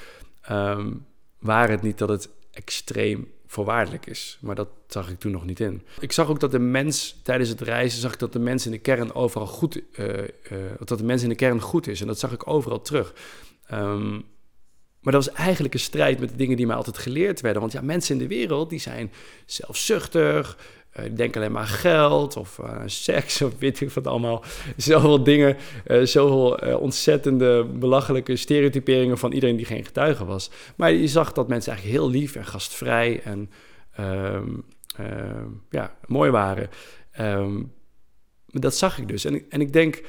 Um, waar het niet dat het extreem voorwaardelijk is. Maar dat zag ik toen nog niet in. Ik zag ook dat de mens tijdens het reizen, zag ik dat de mens in de kern overal goed, uh, dat de mens in de kern goed is. En dat zag ik overal terug. Um, maar dat was eigenlijk een strijd met de dingen die mij altijd geleerd werden. Want ja, mensen in de wereld, die zijn zelfzuchtig, uh, die denken alleen maar geld of uh, seks of weet ik wat allemaal. Zoveel dingen, uh, zoveel ontzettende belachelijke stereotyperingen van iedereen die geen getuige was. Maar je zag dat mensen eigenlijk heel lief en gastvrij en um, ja, mooi waren. Um, dat zag ik dus. En, en ik denk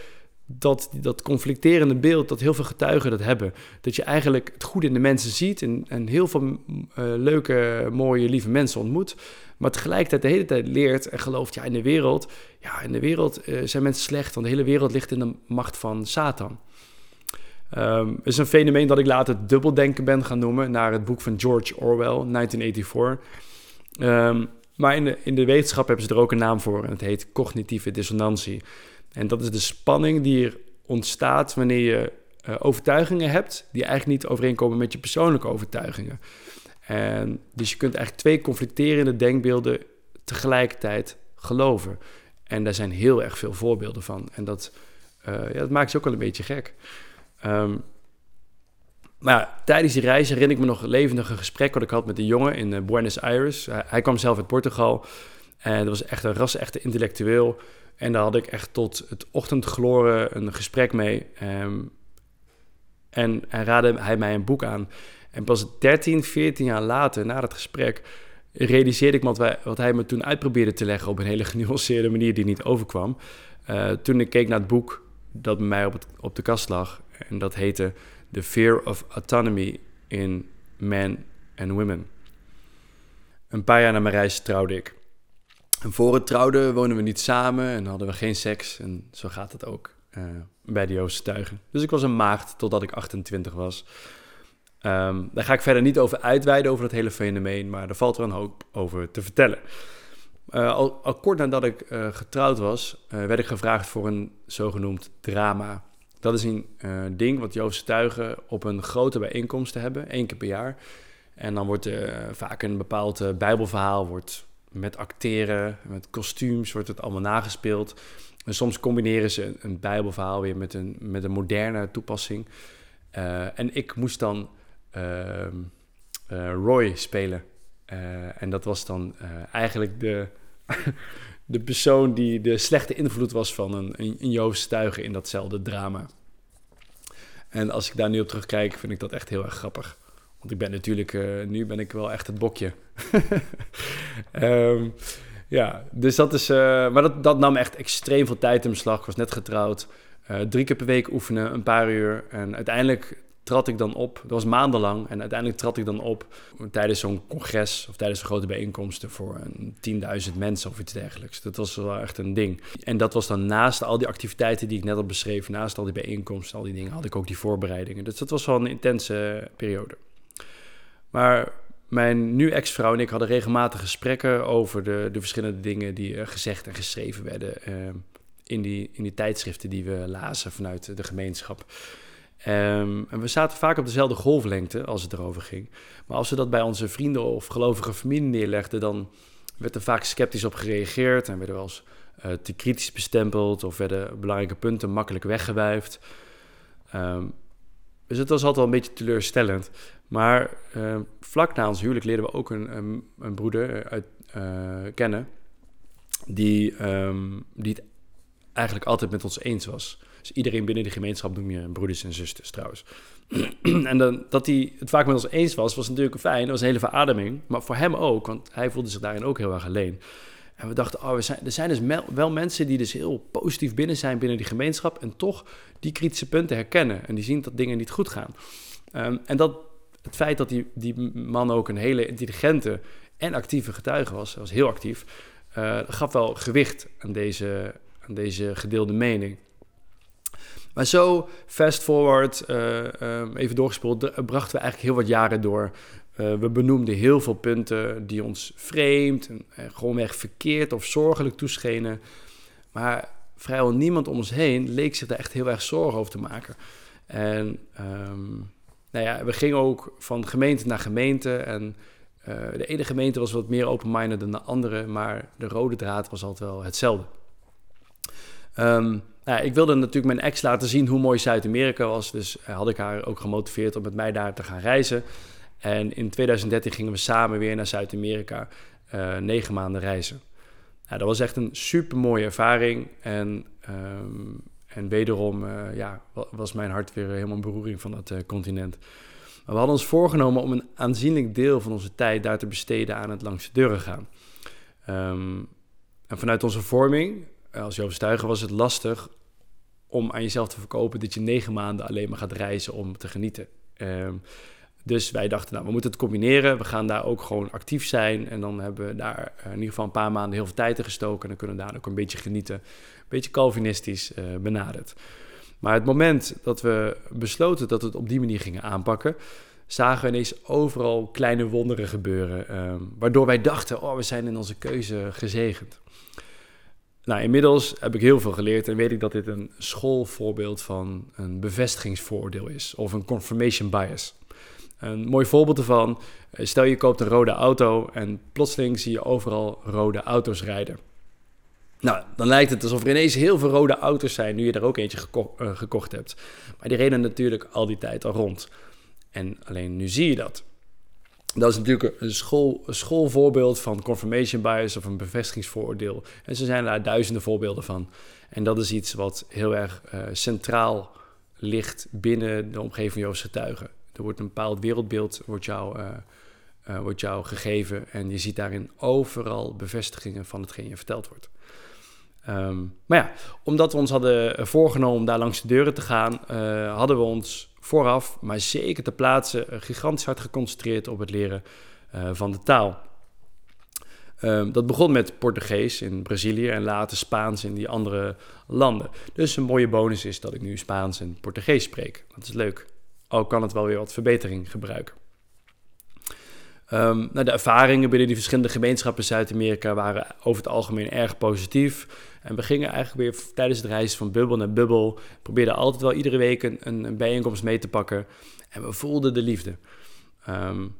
dat, dat conflicterende beeld, dat heel veel getuigen dat hebben. Dat je eigenlijk het goede in de mensen ziet en, en heel veel uh, leuke, mooie, lieve mensen ontmoet. Maar tegelijkertijd de hele tijd leert en gelooft, ja, in de wereld, ja, in de wereld uh, zijn mensen slecht, want de hele wereld ligt in de macht van Satan. Um, is een fenomeen dat ik later dubbeldenken ben gaan noemen, naar het boek van George Orwell, 1984. Um, maar in de, in de wetenschap hebben ze er ook een naam voor en het heet cognitieve dissonantie. En dat is de spanning die er ontstaat wanneer je uh, overtuigingen hebt die eigenlijk niet overeenkomen met je persoonlijke overtuigingen. En dus je kunt eigenlijk twee conflicterende denkbeelden tegelijkertijd geloven. En daar zijn heel erg veel voorbeelden van. En dat, uh, ja, dat maakt je ook wel een beetje gek. Um, maar tijdens die reis herinner ik me nog een levendige gesprek wat ik had met een jongen in uh, Buenos Aires. Uh, hij kwam zelf uit Portugal en dat was echt een ras-echte intellectueel. En daar had ik echt tot het ochtendgloren een gesprek mee. Um, en hij raadde hij mij een boek aan. En pas 13, 14 jaar later, na dat gesprek, realiseerde ik wat, wij, wat hij me toen uitprobeerde te leggen op een hele genuanceerde manier die niet overkwam. Uh, toen ik keek naar het boek dat bij mij op, op de kast lag. En dat heette The Fear of Autonomy in Men and Women. Een paar jaar na mijn reis trouwde ik. En voor het trouwden woonden we niet samen en hadden we geen seks. En zo gaat het ook uh, bij de Joodse tuigen. Dus ik was een maagd totdat ik 28 was. Um, daar ga ik verder niet over uitweiden, over dat hele fenomeen, maar er valt er een hoop over te vertellen. Uh, al, kort nadat ik uh, getrouwd was, werd ik gevraagd voor een zogenoemd drama. Dat is een ding wat Joodse tuigen op een grote bijeenkomst hebben, één keer per jaar. En dan wordt vaak een bepaald bijbelverhaal wordt met acteren, met kostuums, wordt het allemaal nagespeeld. En soms combineren ze een, bijbelverhaal weer met een, met een moderne toepassing. en ik moest dan uh, uh, Roy spelen. Uh, en dat was dan eh, eigenlijk de, de persoon die de slechte invloed was van een, een, een Joost in datzelfde drama. En als ik daar nu op terugkijk, vind ik dat echt heel erg grappig. Want ik ben natuurlijk, nu ben ik wel echt het bokje. um, ja, dus dat is, maar dat, dat nam echt extreem veel tijd in beslag. Ik was net getrouwd. drie keer per week oefenen, een paar uur. En uiteindelijk trad ik dan op. Dat was maandenlang. En uiteindelijk trad ik dan op tijdens zo'n congres of tijdens een grote bijeenkomsten voor 10.000 mensen of iets dergelijks. Dat was wel echt een ding. En dat was dan naast al die activiteiten die ik net al beschreef, naast al die bijeenkomsten, al die dingen, had ik ook die voorbereidingen. Dus dat was wel een intense periode. Maar mijn nu ex-vrouw en ik hadden regelmatig gesprekken over de, de verschillende dingen die gezegd en geschreven werden uh, in, die, in die tijdschriften die we lazen vanuit de gemeenschap. Um, en we zaten vaak op dezelfde golflengte als het erover ging. Maar als we dat bij onze vrienden of gelovige familie neerlegden, dan werd er vaak sceptisch op gereageerd en werden we als uh, te kritisch bestempeld of werden belangrijke punten makkelijk weggewuifd. Um, dus het was altijd wel een beetje teleurstellend. Maar uh, vlak na ons huwelijk leerden we ook een, een, broeder uit, uh, kennen die, um, die het eigenlijk altijd met ons eens was. Dus iedereen binnen de gemeenschap noem je broeders en zusters trouwens. en dan, dat hij het vaak met ons eens was, was natuurlijk fijn. Dat was een hele verademing. Maar voor hem ook, want hij voelde zich daarin ook heel erg alleen. En we dachten, oh, zijn, er zijn dus wel mensen die dus heel positief binnen zijn binnen die gemeenschap en toch die kritische punten herkennen en die zien dat dingen niet goed gaan. Ehm, en dat, het feit dat die, die man ook een hele intelligente en actieve getuige was, was heel actief, uh, gaf wel gewicht aan deze, aan deze gedeelde mening. Maar zo, fast forward, uh, um, even doorgespoeld, brachten we eigenlijk heel wat jaren door. Uh, we benoemden heel veel punten die ons vreemd en, en gewoonweg verkeerd of zorgelijk toeschenen. Maar vrijwel niemand om ons heen leek zich daar echt heel erg zorgen over te maken. En um, nou ja, we gingen ook van gemeente naar gemeente. En uh, de ene gemeente was wat meer open-minded dan de andere, maar de rode draad was altijd wel hetzelfde. Um, nou, ik wilde natuurlijk mijn ex laten zien hoe mooi Zuid-Amerika was. Dus had ik haar ook gemotiveerd om met mij daar te gaan reizen. En in 2013 gingen we samen weer naar Zuid-Amerika, uh, negen maanden reizen. Nou, dat was echt een super mooie ervaring. En, um, en wederom uh, ja, was mijn hart weer helemaal een beroering van dat uh, continent. Maar we hadden ons voorgenomen om een aanzienlijk deel van onze tijd daar te besteden aan het langs de deuren gaan. Um, en vanuit onze vorming als overstuiger was het lastig om aan jezelf te verkopen dat je negen maanden alleen maar gaat reizen om te genieten. Um, dus wij dachten, nou, we moeten het combineren. We gaan daar ook gewoon actief zijn. En dan hebben we daar in ieder geval een paar maanden heel veel tijd in gestoken. En dan kunnen we daar ook een beetje genieten. Een beetje Calvinistisch uh, benaderd. Maar het moment dat we besloten dat we het op die manier gingen aanpakken, zagen we ineens overal kleine wonderen gebeuren. Um, waardoor wij dachten, oh, we zijn in onze keuze gezegend. Nou, inmiddels heb ik heel veel geleerd en weet ik dat dit een schoolvoorbeeld van een bevestigingsvoordeel is, of een confirmation bias. Een mooi voorbeeld ervan, eh, stel je koopt een rode auto en plotseling zie je overal rode auto's rijden. Nou, dan lijkt het alsof er ineens heel veel rode auto's zijn, nu je er ook eentje uh, gekocht hebt. Maar die reden natuurlijk al die tijd al rond. En alleen nu zie je dat. Dat is natuurlijk een, school, schoolvoorbeeld van confirmation bias of een bevestigingsvooroordeel. En er zijn daar duizenden voorbeelden van. En dat is iets wat heel erg uh, centraal ligt binnen de omgeving van Joodse getuigen. Er wordt een bepaald wereldbeeld wordt jou, uh, uh, wordt jou gegeven en je ziet daarin overal bevestigingen van hetgeen je verteld wordt. Um, maar ja, omdat we ons hadden voorgenomen om daar langs de deuren te gaan, hadden we ons vooraf, maar zeker te plaatsen, gigantisch hard geconcentreerd op het leren van de taal. Um, dat begon met Portugees in Brazilië en later Spaans in die andere landen. Dus een mooie bonus is dat ik nu Spaans en Portugees spreek. Dat is leuk. Al kan het wel weer wat verbetering gebruiken. Um, nou, de ervaringen binnen die verschillende gemeenschappen in Zuid-Amerika waren over het algemeen erg positief. En we gingen eigenlijk weer tijdens het reizen van bubbel naar bubbel. Probeerden altijd wel iedere week een, een bijeenkomst mee te pakken. En we voelden de liefde. Um,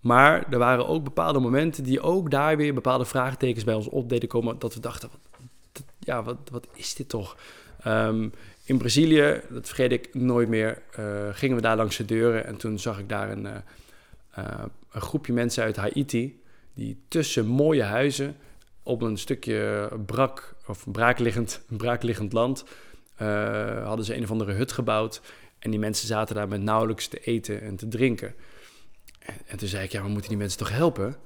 maar er waren ook bepaalde momenten die ook daar weer bepaalde vraagtekens bij ons op deden komen. Dat we dachten, wat, ja, wat, wat is dit toch? Um, in Brazilië, dat vergeet ik nooit meer, uh, gingen we daar langs de deuren. En toen zag ik daar een, uh, uh, een groepje mensen uit Haiti. Die tussen mooie huizen op een stukje brak of braakliggend, braakliggend land hadden ze een of andere hut gebouwd. En die mensen zaten daar met nauwelijks te eten en te drinken. En, en toen zei ik, ja, we moeten die mensen toch helpen?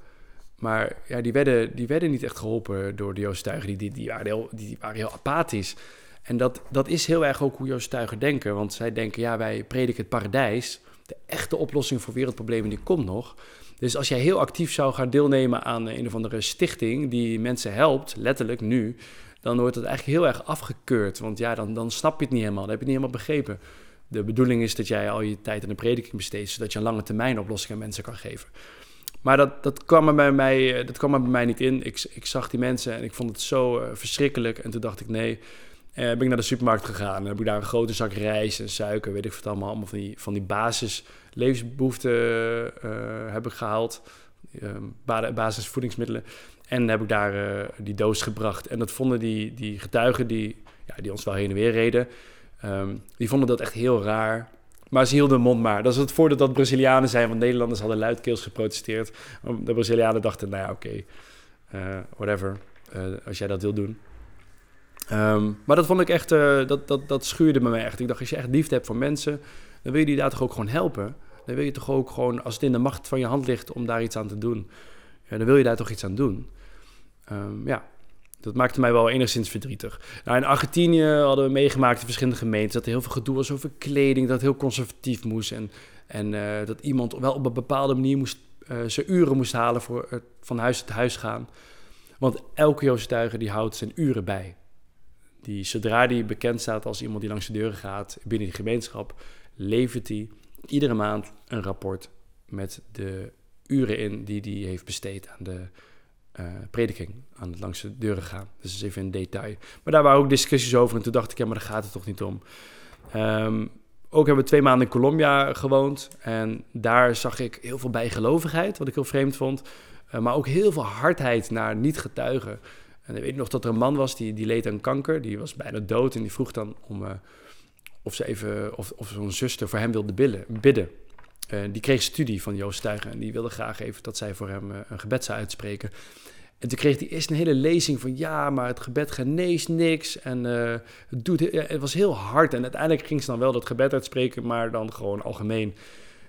Maar ja, die werden, die werden niet echt geholpen door de Joostuigen. Die, die, die, waren heel, die waren heel apathisch. En dat, dat is heel erg ook hoe Joostuigen denken. Want zij denken, ja, wij prediken het paradijs. De echte oplossing voor wereldproblemen, die komt nog. Dus als jij heel actief zou gaan deelnemen aan een of andere stichting die mensen helpt, letterlijk nu, dan wordt het eigenlijk heel erg afgekeurd. Want ja, dan, dan snap je het niet helemaal, dan heb je het niet helemaal begrepen. De bedoeling is dat jij al je tijd aan de prediking besteedt, zodat je een lange termijn oplossing aan mensen kan geven. Maar dat, dat, kwam er bij mij, eh, dat kwam er bij mij niet in. Ik, ik zag die mensen en ik vond het zo uh, verschrikkelijk. En toen dacht ik, nee, uh, ben ik naar de supermarkt gegaan. Heb ik daar een grote zak rijst en suiker, weet ik wat allemaal. Allemaal van die, van die basis levensbehoeften uh, heb ik gehaald. Uh, basisvoedingsmiddelen. En heb ik daar uh, die doos gebracht. En dat vonden die, die getuigen die, ja, die ons wel heen en weer reden... Um, die vonden dat echt heel raar. Maar ze hielden mond maar. Dat is het voordeel dat Brazilianen zijn, want Nederlanders hadden luidkeels geprotesteerd. De Brazilianen dachten, nou ja, oké, whatever, als jij dat wil doen. Um, maar dat vond ik echt, uh, dat, dat, dat schuurde me echt. Ik dacht, als je echt liefde hebt voor mensen, dan wil je die daar toch ook gewoon helpen. Dan wil je toch ook gewoon, als het in de macht van je hand ligt om daar iets aan te doen, ja, dan wil je daar toch iets aan doen. Ehm, ja, dat maakte mij wel enigszins verdrietig. Nou, in Argentinië hadden we meegemaakt in verschillende gemeenten... dat er heel veel gedoe was over kleding, dat het heel conservatief moest... en, en uh, dat iemand wel op een bepaalde manier moest, uh, zijn uren moest halen... voor het van huis tot huis gaan. Want elke Joodse die houdt zijn uren bij. Die, zodra die bekend staat als iemand die langs de deuren gaat binnen die gemeenschap... levert hij iedere maand een rapport met de uren in die hij heeft besteed aan de uh, prediking, aan het langs de deuren gaan. Dus dat is even een detail. Maar daar waren ook discussies over en toen dacht ik, ja, maar daar gaat het toch niet om. Um, ook hebben we twee maanden in Colombia gewoond en daar zag ik heel veel bijgelovigheid, wat ik heel vreemd vond. Uh, maar ook heel veel hardheid naar niet-getuigen. En ik weet nog dat er een man was die, die leed aan kanker, die was bijna dood en die vroeg dan om... Uh, of ze even, of, of zo'n zuster voor hem wilde bidden. Uh, die kreeg studie van Joost Stuygen en die wilde graag even dat zij voor hem uh, een gebed zou uitspreken. En toen kreeg hij eerst een hele lezing van ja, maar het gebed geneest niks. En het, doet, het was heel hard. En uiteindelijk ging ze dan wel dat gebed uitspreken, maar dan gewoon algemeen.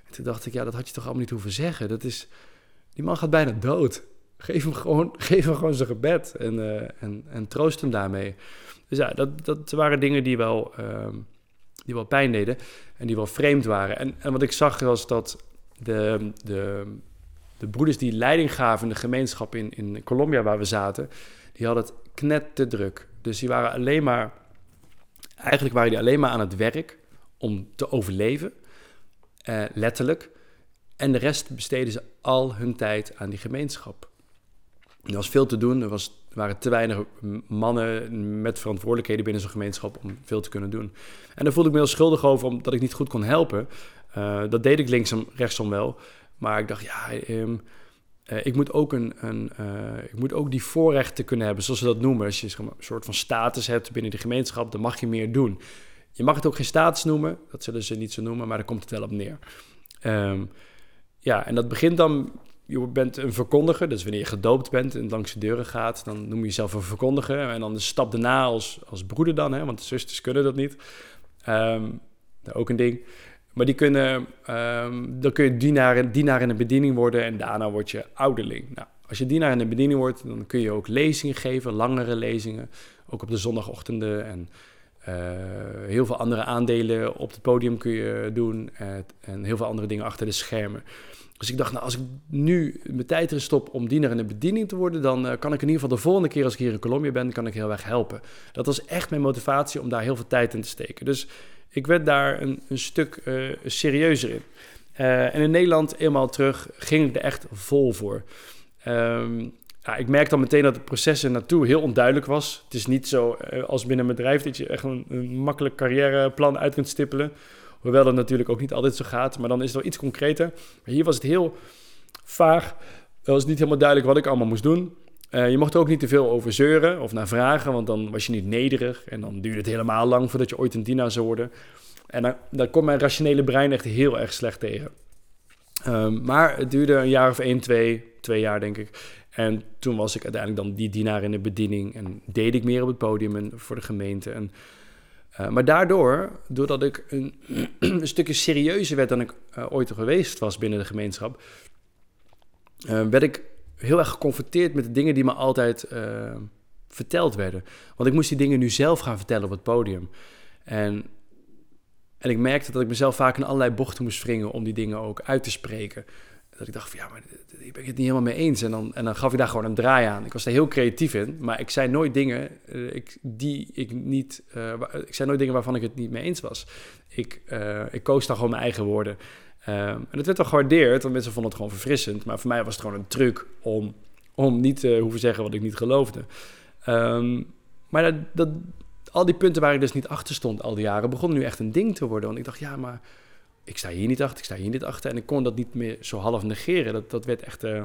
En toen dacht ik, ja, dat had je toch allemaal niet hoeven zeggen. Dat is, die man gaat bijna dood. Geef hem gewoon, geef hem gewoon zijn gebed en, en, en troost hem daarmee. Dus ja, dat, dat waren dingen die wel ehm, die wel pijn deden en die wel vreemd waren. En, en wat ik zag was dat de, de, de broeders die leiding gaven in de gemeenschap in, in Colombia waar we zaten, die hadden het knet te druk. Dus die waren alleen maar, eigenlijk waren die alleen maar aan het werk om te overleven, eh, letterlijk. En de rest besteden ze al hun tijd aan die gemeenschap. Er was veel te doen, er, was, waren te weinig mannen met verantwoordelijkheden binnen zo'n gemeenschap om veel te kunnen doen. En daar voelde ik me heel schuldig over, omdat ik niet goed kon helpen. Uh, dat deed ik linksom, rechtsom wel. Maar ik dacht, ja, um, uh, ik, moet ook een, een uh, ik moet ook die voorrechten kunnen hebben, zoals ze dat noemen. Als je een soort van status hebt binnen de gemeenschap, dan mag je meer doen. Je mag het ook geen status noemen, dat zullen ze niet zo noemen, maar daar komt het wel op neer. Um, ja, en dat begint dan je bent een verkondiger, dus wanneer je gedoopt bent en langs de deuren gaat, dan noem je jezelf een verkondiger. En dan de stap daarna als, als broeder dan, hè, want de zusters kunnen dat niet. Um, ook een ding. Maar die kunnen, um, dan kun je dienaar, dienaar in de bediening worden en daarna word je ouderling. Nou, als je dienaar in de bediening wordt, dan kun je ook lezingen geven, langere lezingen. Ook op de zondagochtenden en uh, heel veel andere aandelen op het podium kun je doen. en heel veel andere dingen achter de schermen. Dus ik dacht, nou, als ik nu mijn tijd erin stop om diener in de bediening te worden, dan uh, kan ik in ieder geval de volgende keer als ik hier in Colombia ben, kan ik heel erg helpen. Dat was echt mijn motivatie om daar heel veel tijd in te steken. Dus ik werd daar een, een stuk uh, serieuzer in. Uh, en in Nederland, eenmaal terug, ging ik er echt vol voor. Um, ja, ik merkte dan meteen dat het proces er naartoe heel onduidelijk was. Het is niet zo als binnen een bedrijf dat je echt een, een makkelijk carrièreplan uit kunt stippelen. Hoewel dat natuurlijk ook niet altijd zo gaat, maar dan is het wel iets concreter. Hier was het heel vaag. Het was niet helemaal duidelijk wat ik allemaal moest doen. Uh, je mocht er ook niet te veel over zeuren of naar vragen, want dan was je niet nederig. En dan duurde het helemaal lang voordat je ooit een dienaar zou worden. En dan, daar komt mijn rationele brein echt heel erg slecht tegen. Um, maar het duurde een jaar of één, twee, twee jaar denk ik. En toen was ik uiteindelijk dan die dienaar in de bediening en deed ik meer op het podium en voor de gemeente. En uh, maar daardoor, doordat ik een, stukje serieuzer werd dan ik uh, ooit geweest was binnen de gemeenschap, uh, werd ik heel erg geconfronteerd met de dingen die me altijd verteld werden. Want ik moest die dingen nu zelf gaan vertellen op het podium. En, en ik merkte dat ik mezelf vaak in allerlei bochten moest wringen om die dingen ook uit te spreken. Dat ik dacht van ja, maar ik ben het niet helemaal mee eens. En dan, en dan gaf ik daar gewoon een draai aan. Ik was daar heel creatief in, maar ik zei nooit dingen uh, ik, die ik niet. Uh, ik zei nooit dingen waarvan ik het niet mee eens was. Ik, ik koos daar gewoon mijn eigen woorden. Um, en dat werd wel gewaardeerd, want mensen vonden het gewoon verfrissend. Maar voor mij was het gewoon een truc om, om niet te hoeven zeggen wat ik niet geloofde. Um, maar dat, dat, al die punten waar ik dus niet achter stond al die jaren, begonnen nu echt een ding te worden. Want ik dacht, ja, maar ik sta hier niet achter, ik sta hier niet achter. En ik kon dat niet meer zo half negeren. Dat, dat werd echt uh,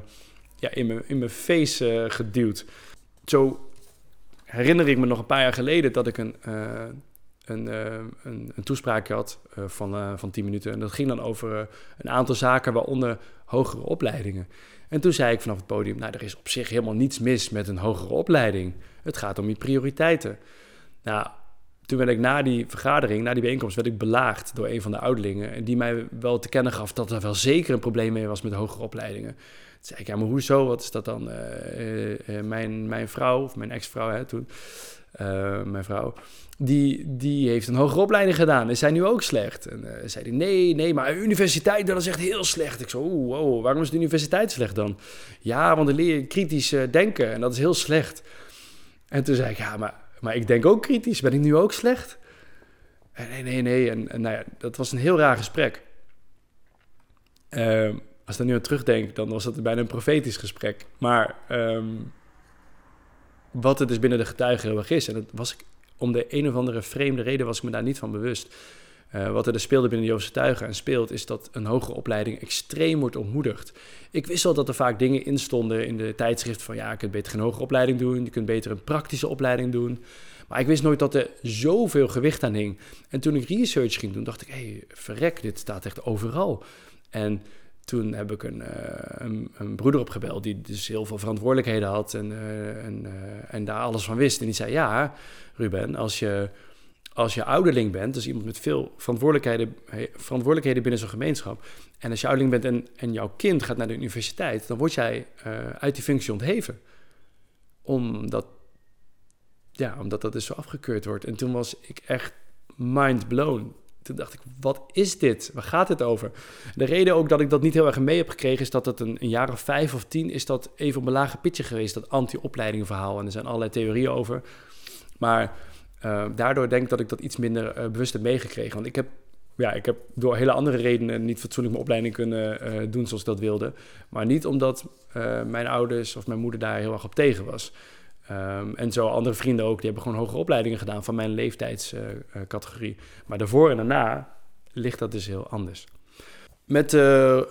ja, in, mijn, in mijn face uh, geduwd. Zo herinner ik me nog een paar jaar geleden dat ik een, uh, een, een, een, toespraak had van, van 10 minuten. En dat ging dan over een aantal zaken, waaronder hogere opleidingen. En toen zei ik vanaf het podium, nou, er is op zich helemaal niets mis met een hogere opleiding. Het gaat om je prioriteiten. Nou, toen werd ik na die vergadering, na die bijeenkomst, werd ik belaagd door een van de oudlingen. Die mij wel te kennen gaf dat er wel zeker een probleem mee was met hogere opleidingen. Toen zei ik, ja, maar hoezo? Wat is dat dan? Uh, mijn, mijn vrouw, of mijn ex-vrouw hè, toen, mijn vrouw, die, die heeft een hogere opleiding gedaan. Is zij nu ook slecht? En zei hij, nee, nee, maar universiteit, dat is echt heel slecht. Ik zo, oeh, waarom is de universiteit slecht dan? Ja, want dan leer je kritisch denken en dat is heel slecht. En toen zei ik, ja, maar maar ik denk ook kritisch. Ben ik nu ook slecht? Nee, nee, nee. En, nou ja, dat was een heel raar gesprek. Uh, als ik nu aan terugdenk, dan was dat bijna een profetisch gesprek. Maar um, wat het dus binnen de getuigen heel erg is, en dat was ik om de een of andere vreemde reden was ik me daar niet van bewust. Uh, wat er dus speelde binnen de Joodse tuigen en speelt, is dat een hogere opleiding extreem wordt ontmoedigd. Ik wist wel dat er vaak dingen in stonden in de tijdschrift van ja, je kunt beter geen hogere opleiding doen, je kunt beter een praktische opleiding doen. Maar ik wist nooit dat er zoveel gewicht aan hing. En toen ik research ging doen, dacht ik, hé, hey, verrek, dit staat echt overal. En toen heb ik een, uh, een, een, broeder opgebeld die dus heel veel verantwoordelijkheden had en, uh, en, en daar alles van wist. En die zei, ja, Ruben, als je als je ouderling bent, dus iemand met veel verantwoordelijkheden, verantwoordelijkheden binnen zo'n gemeenschap, en als je ouderling bent en, en jouw kind gaat naar de universiteit, dan word jij uh, uit die functie ontheven. Omdat, ja, omdat dat dus zo afgekeurd wordt. En toen was ik echt mind blown. Toen dacht ik, wat is dit? Waar gaat het over? De reden ook dat ik dat niet heel erg mee heb gekregen... is dat het een, een jaar of vijf of tien... is dat even op een lage pitje geweest, dat anti-opleiding verhaal. En er zijn allerlei theorieën over. Maar uh, daardoor denk ik dat ik dat iets minder uh, bewust heb meegekregen. Want ik heb, ja, ik heb door hele andere redenen niet fatsoenlijk mijn opleiding kunnen uh, doen zoals ik dat wilde. Maar niet omdat mijn ouders of mijn moeder daar heel erg op tegen was. Um, en zo andere vrienden ook, die hebben gewoon hogere opleidingen gedaan van mijn leeftijdscategorie. maar daarvoor en daarna ligt dat dus heel anders. Met,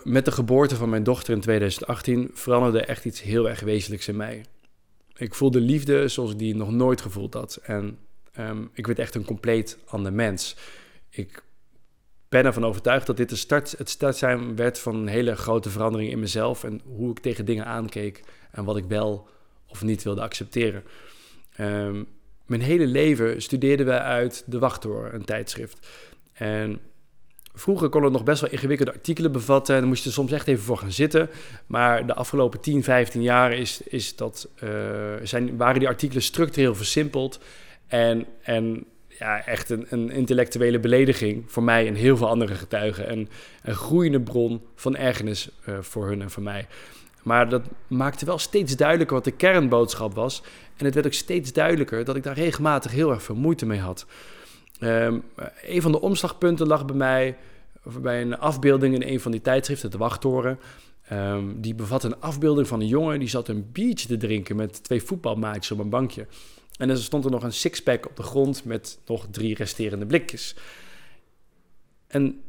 met de geboorte van mijn dochter in 2018 veranderde echt iets heel erg wezenlijks in mij. Ik voelde liefde zoals ik die nog nooit gevoeld had. En Um, ik werd echt een compleet ander mens. Ik ben ervan overtuigd dat dit de start, het start zijn werd van een hele grote verandering in mezelf en hoe ik tegen dingen aankeek en wat ik wel of niet wilde accepteren. Um, mijn hele leven studeerden we uit De Wachttoren, een tijdschrift. En vroeger kon het nog best wel ingewikkelde artikelen bevatten. En dan moest je er soms echt even voor gaan zitten. Maar de afgelopen 10, 15 jaar is, is dat, uh, zijn, waren die artikelen structureel versimpeld. En, en ja, echt een, een, intellectuele belediging voor mij en heel veel andere getuigen. En een groeiende bron van ergernis uh, voor hun en voor mij. Maar dat maakte wel steeds duidelijker wat de kernboodschap was. En het werd ook steeds duidelijker dat ik daar regelmatig heel erg veel moeite mee had. Um, een van de omslagpunten lag bij mij bij een afbeelding in een van die tijdschriften, de Wachttoren. Um, die bevat een afbeelding van een jongen die zat een biertje te drinken met twee voetbalmaatjes op een bankje. En er stond er nog een sixpack op de grond met nog drie resterende blikjes. En,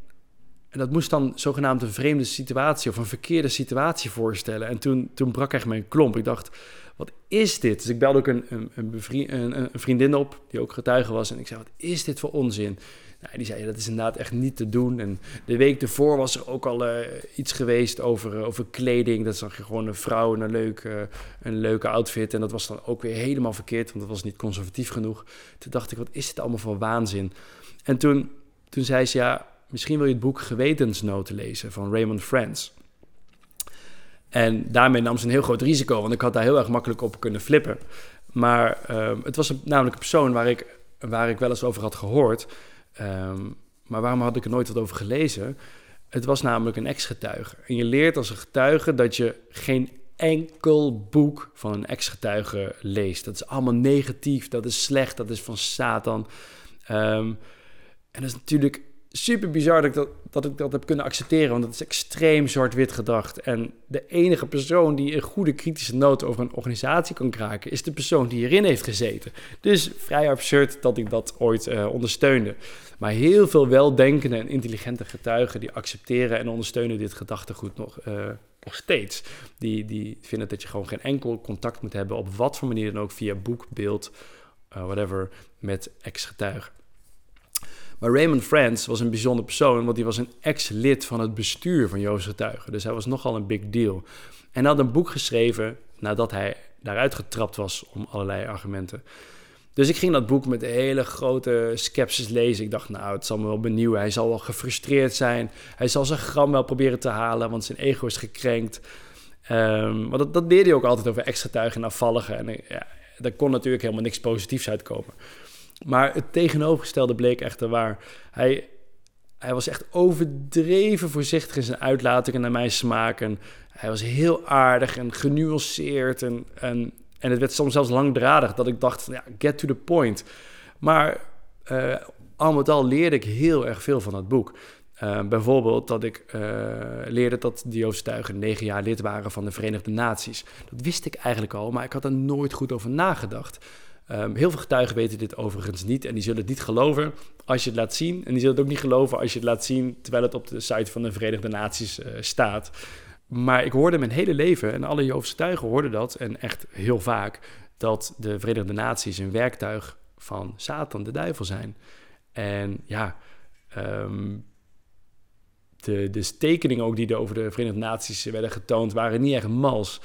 en, dat moest dan zogenaamd een vreemde situatie of een verkeerde situatie voorstellen. En toen, toen brak echt mijn klomp. Ik dacht, wat is dit? Dus ik belde ook een, een, een vriendin op, die ook getuige was. En ik zei, wat is dit voor onzin? Nou, die zei, dat is inderdaad echt niet te doen. En de week ervoor was er ook al uh, iets geweest over, uh, over kleding. Dat zag je gewoon een vrouw in een leuke, uh, een leuke outfit. En dat was dan ook weer helemaal verkeerd, want dat was niet conservatief genoeg. Toen dacht ik, wat is dit allemaal voor waanzin? En toen, toen zei ze, ja, misschien wil je het boek Gewetensnoten lezen van Raymond Friends. En daarmee nam ze een heel groot risico, want ik had daar heel erg makkelijk op kunnen flippen. Maar ehm, het was een, namelijk een persoon waar ik, waar ik wel eens over had gehoord... Um, maar waarom had ik er nooit wat over gelezen? Het was namelijk een ex-getuige. En je leert als een getuige dat je geen enkel boek van een ex-getuige leest. Dat is allemaal negatief, dat is slecht, dat is van Satan. Um, en dat is natuurlijk super bizar dat ik dat, dat ik dat heb kunnen accepteren, want het is extreem zwart-wit gedacht. En de enige persoon die een goede kritische noot over een organisatie kan kraken, is de persoon die erin heeft gezeten. Dus vrij absurd dat ik dat ooit uh, ondersteunde. Maar heel veel weldenkende en intelligente getuigen die accepteren en ondersteunen dit gedachtegoed nog, uh, nog steeds. Die, die vinden dat je gewoon geen enkel contact moet hebben, op wat voor manier dan ook, via boek, beeld, uh, whatever, met ex-getuigen. Maar Raymond Friends was een bijzonder persoon, want hij was een ex-lid van het bestuur van Joost Getuigen. Dus hij was nogal een big deal. En hij had een boek geschreven nadat hij daaruit getrapt was om allerlei argumenten. Dus ik ging dat boek met hele grote sceptisch lezen. Ik dacht, nou, het zal me wel benieuwen. Hij zal wel gefrustreerd zijn. Hij zal zijn gram wel proberen te halen, want zijn ego is gekrenkt. Um, maar dat, dat leerde hij ook altijd over extra tuigen en afvalligen. En ja, daar kon natuurlijk helemaal niks positiefs uitkomen. Maar het tegenovergestelde bleek echter waar. Hij, hij was echt overdreven voorzichtig in zijn uitlatingen naar mijn smaak. En hij was heel aardig en genuanceerd. En, en, en het werd soms zelfs langdradig dat ik dacht ja, get to the point. Maar uh, al met al leerde ik heel erg veel van dat boek. Uh, bijvoorbeeld dat ik uh, leerde dat de negen jaar lid waren van de Verenigde Naties. Dat wist ik eigenlijk al, maar ik had er nooit goed over nagedacht. Um, heel veel getuigen weten dit overigens niet en die zullen het niet geloven als je het laat zien. En die zullen het ook niet geloven als je het laat zien terwijl het op de site van de Verenigde Naties uh, staat. Maar ik hoorde mijn hele leven, en alle Joodse tuigen hoorden dat, en echt heel vaak, dat de Verenigde Naties een werktuig van Satan, de duivel zijn. En ja, um, de, de tekeningen ook die er over de Verenigde Naties werden getoond, waren niet echt mals.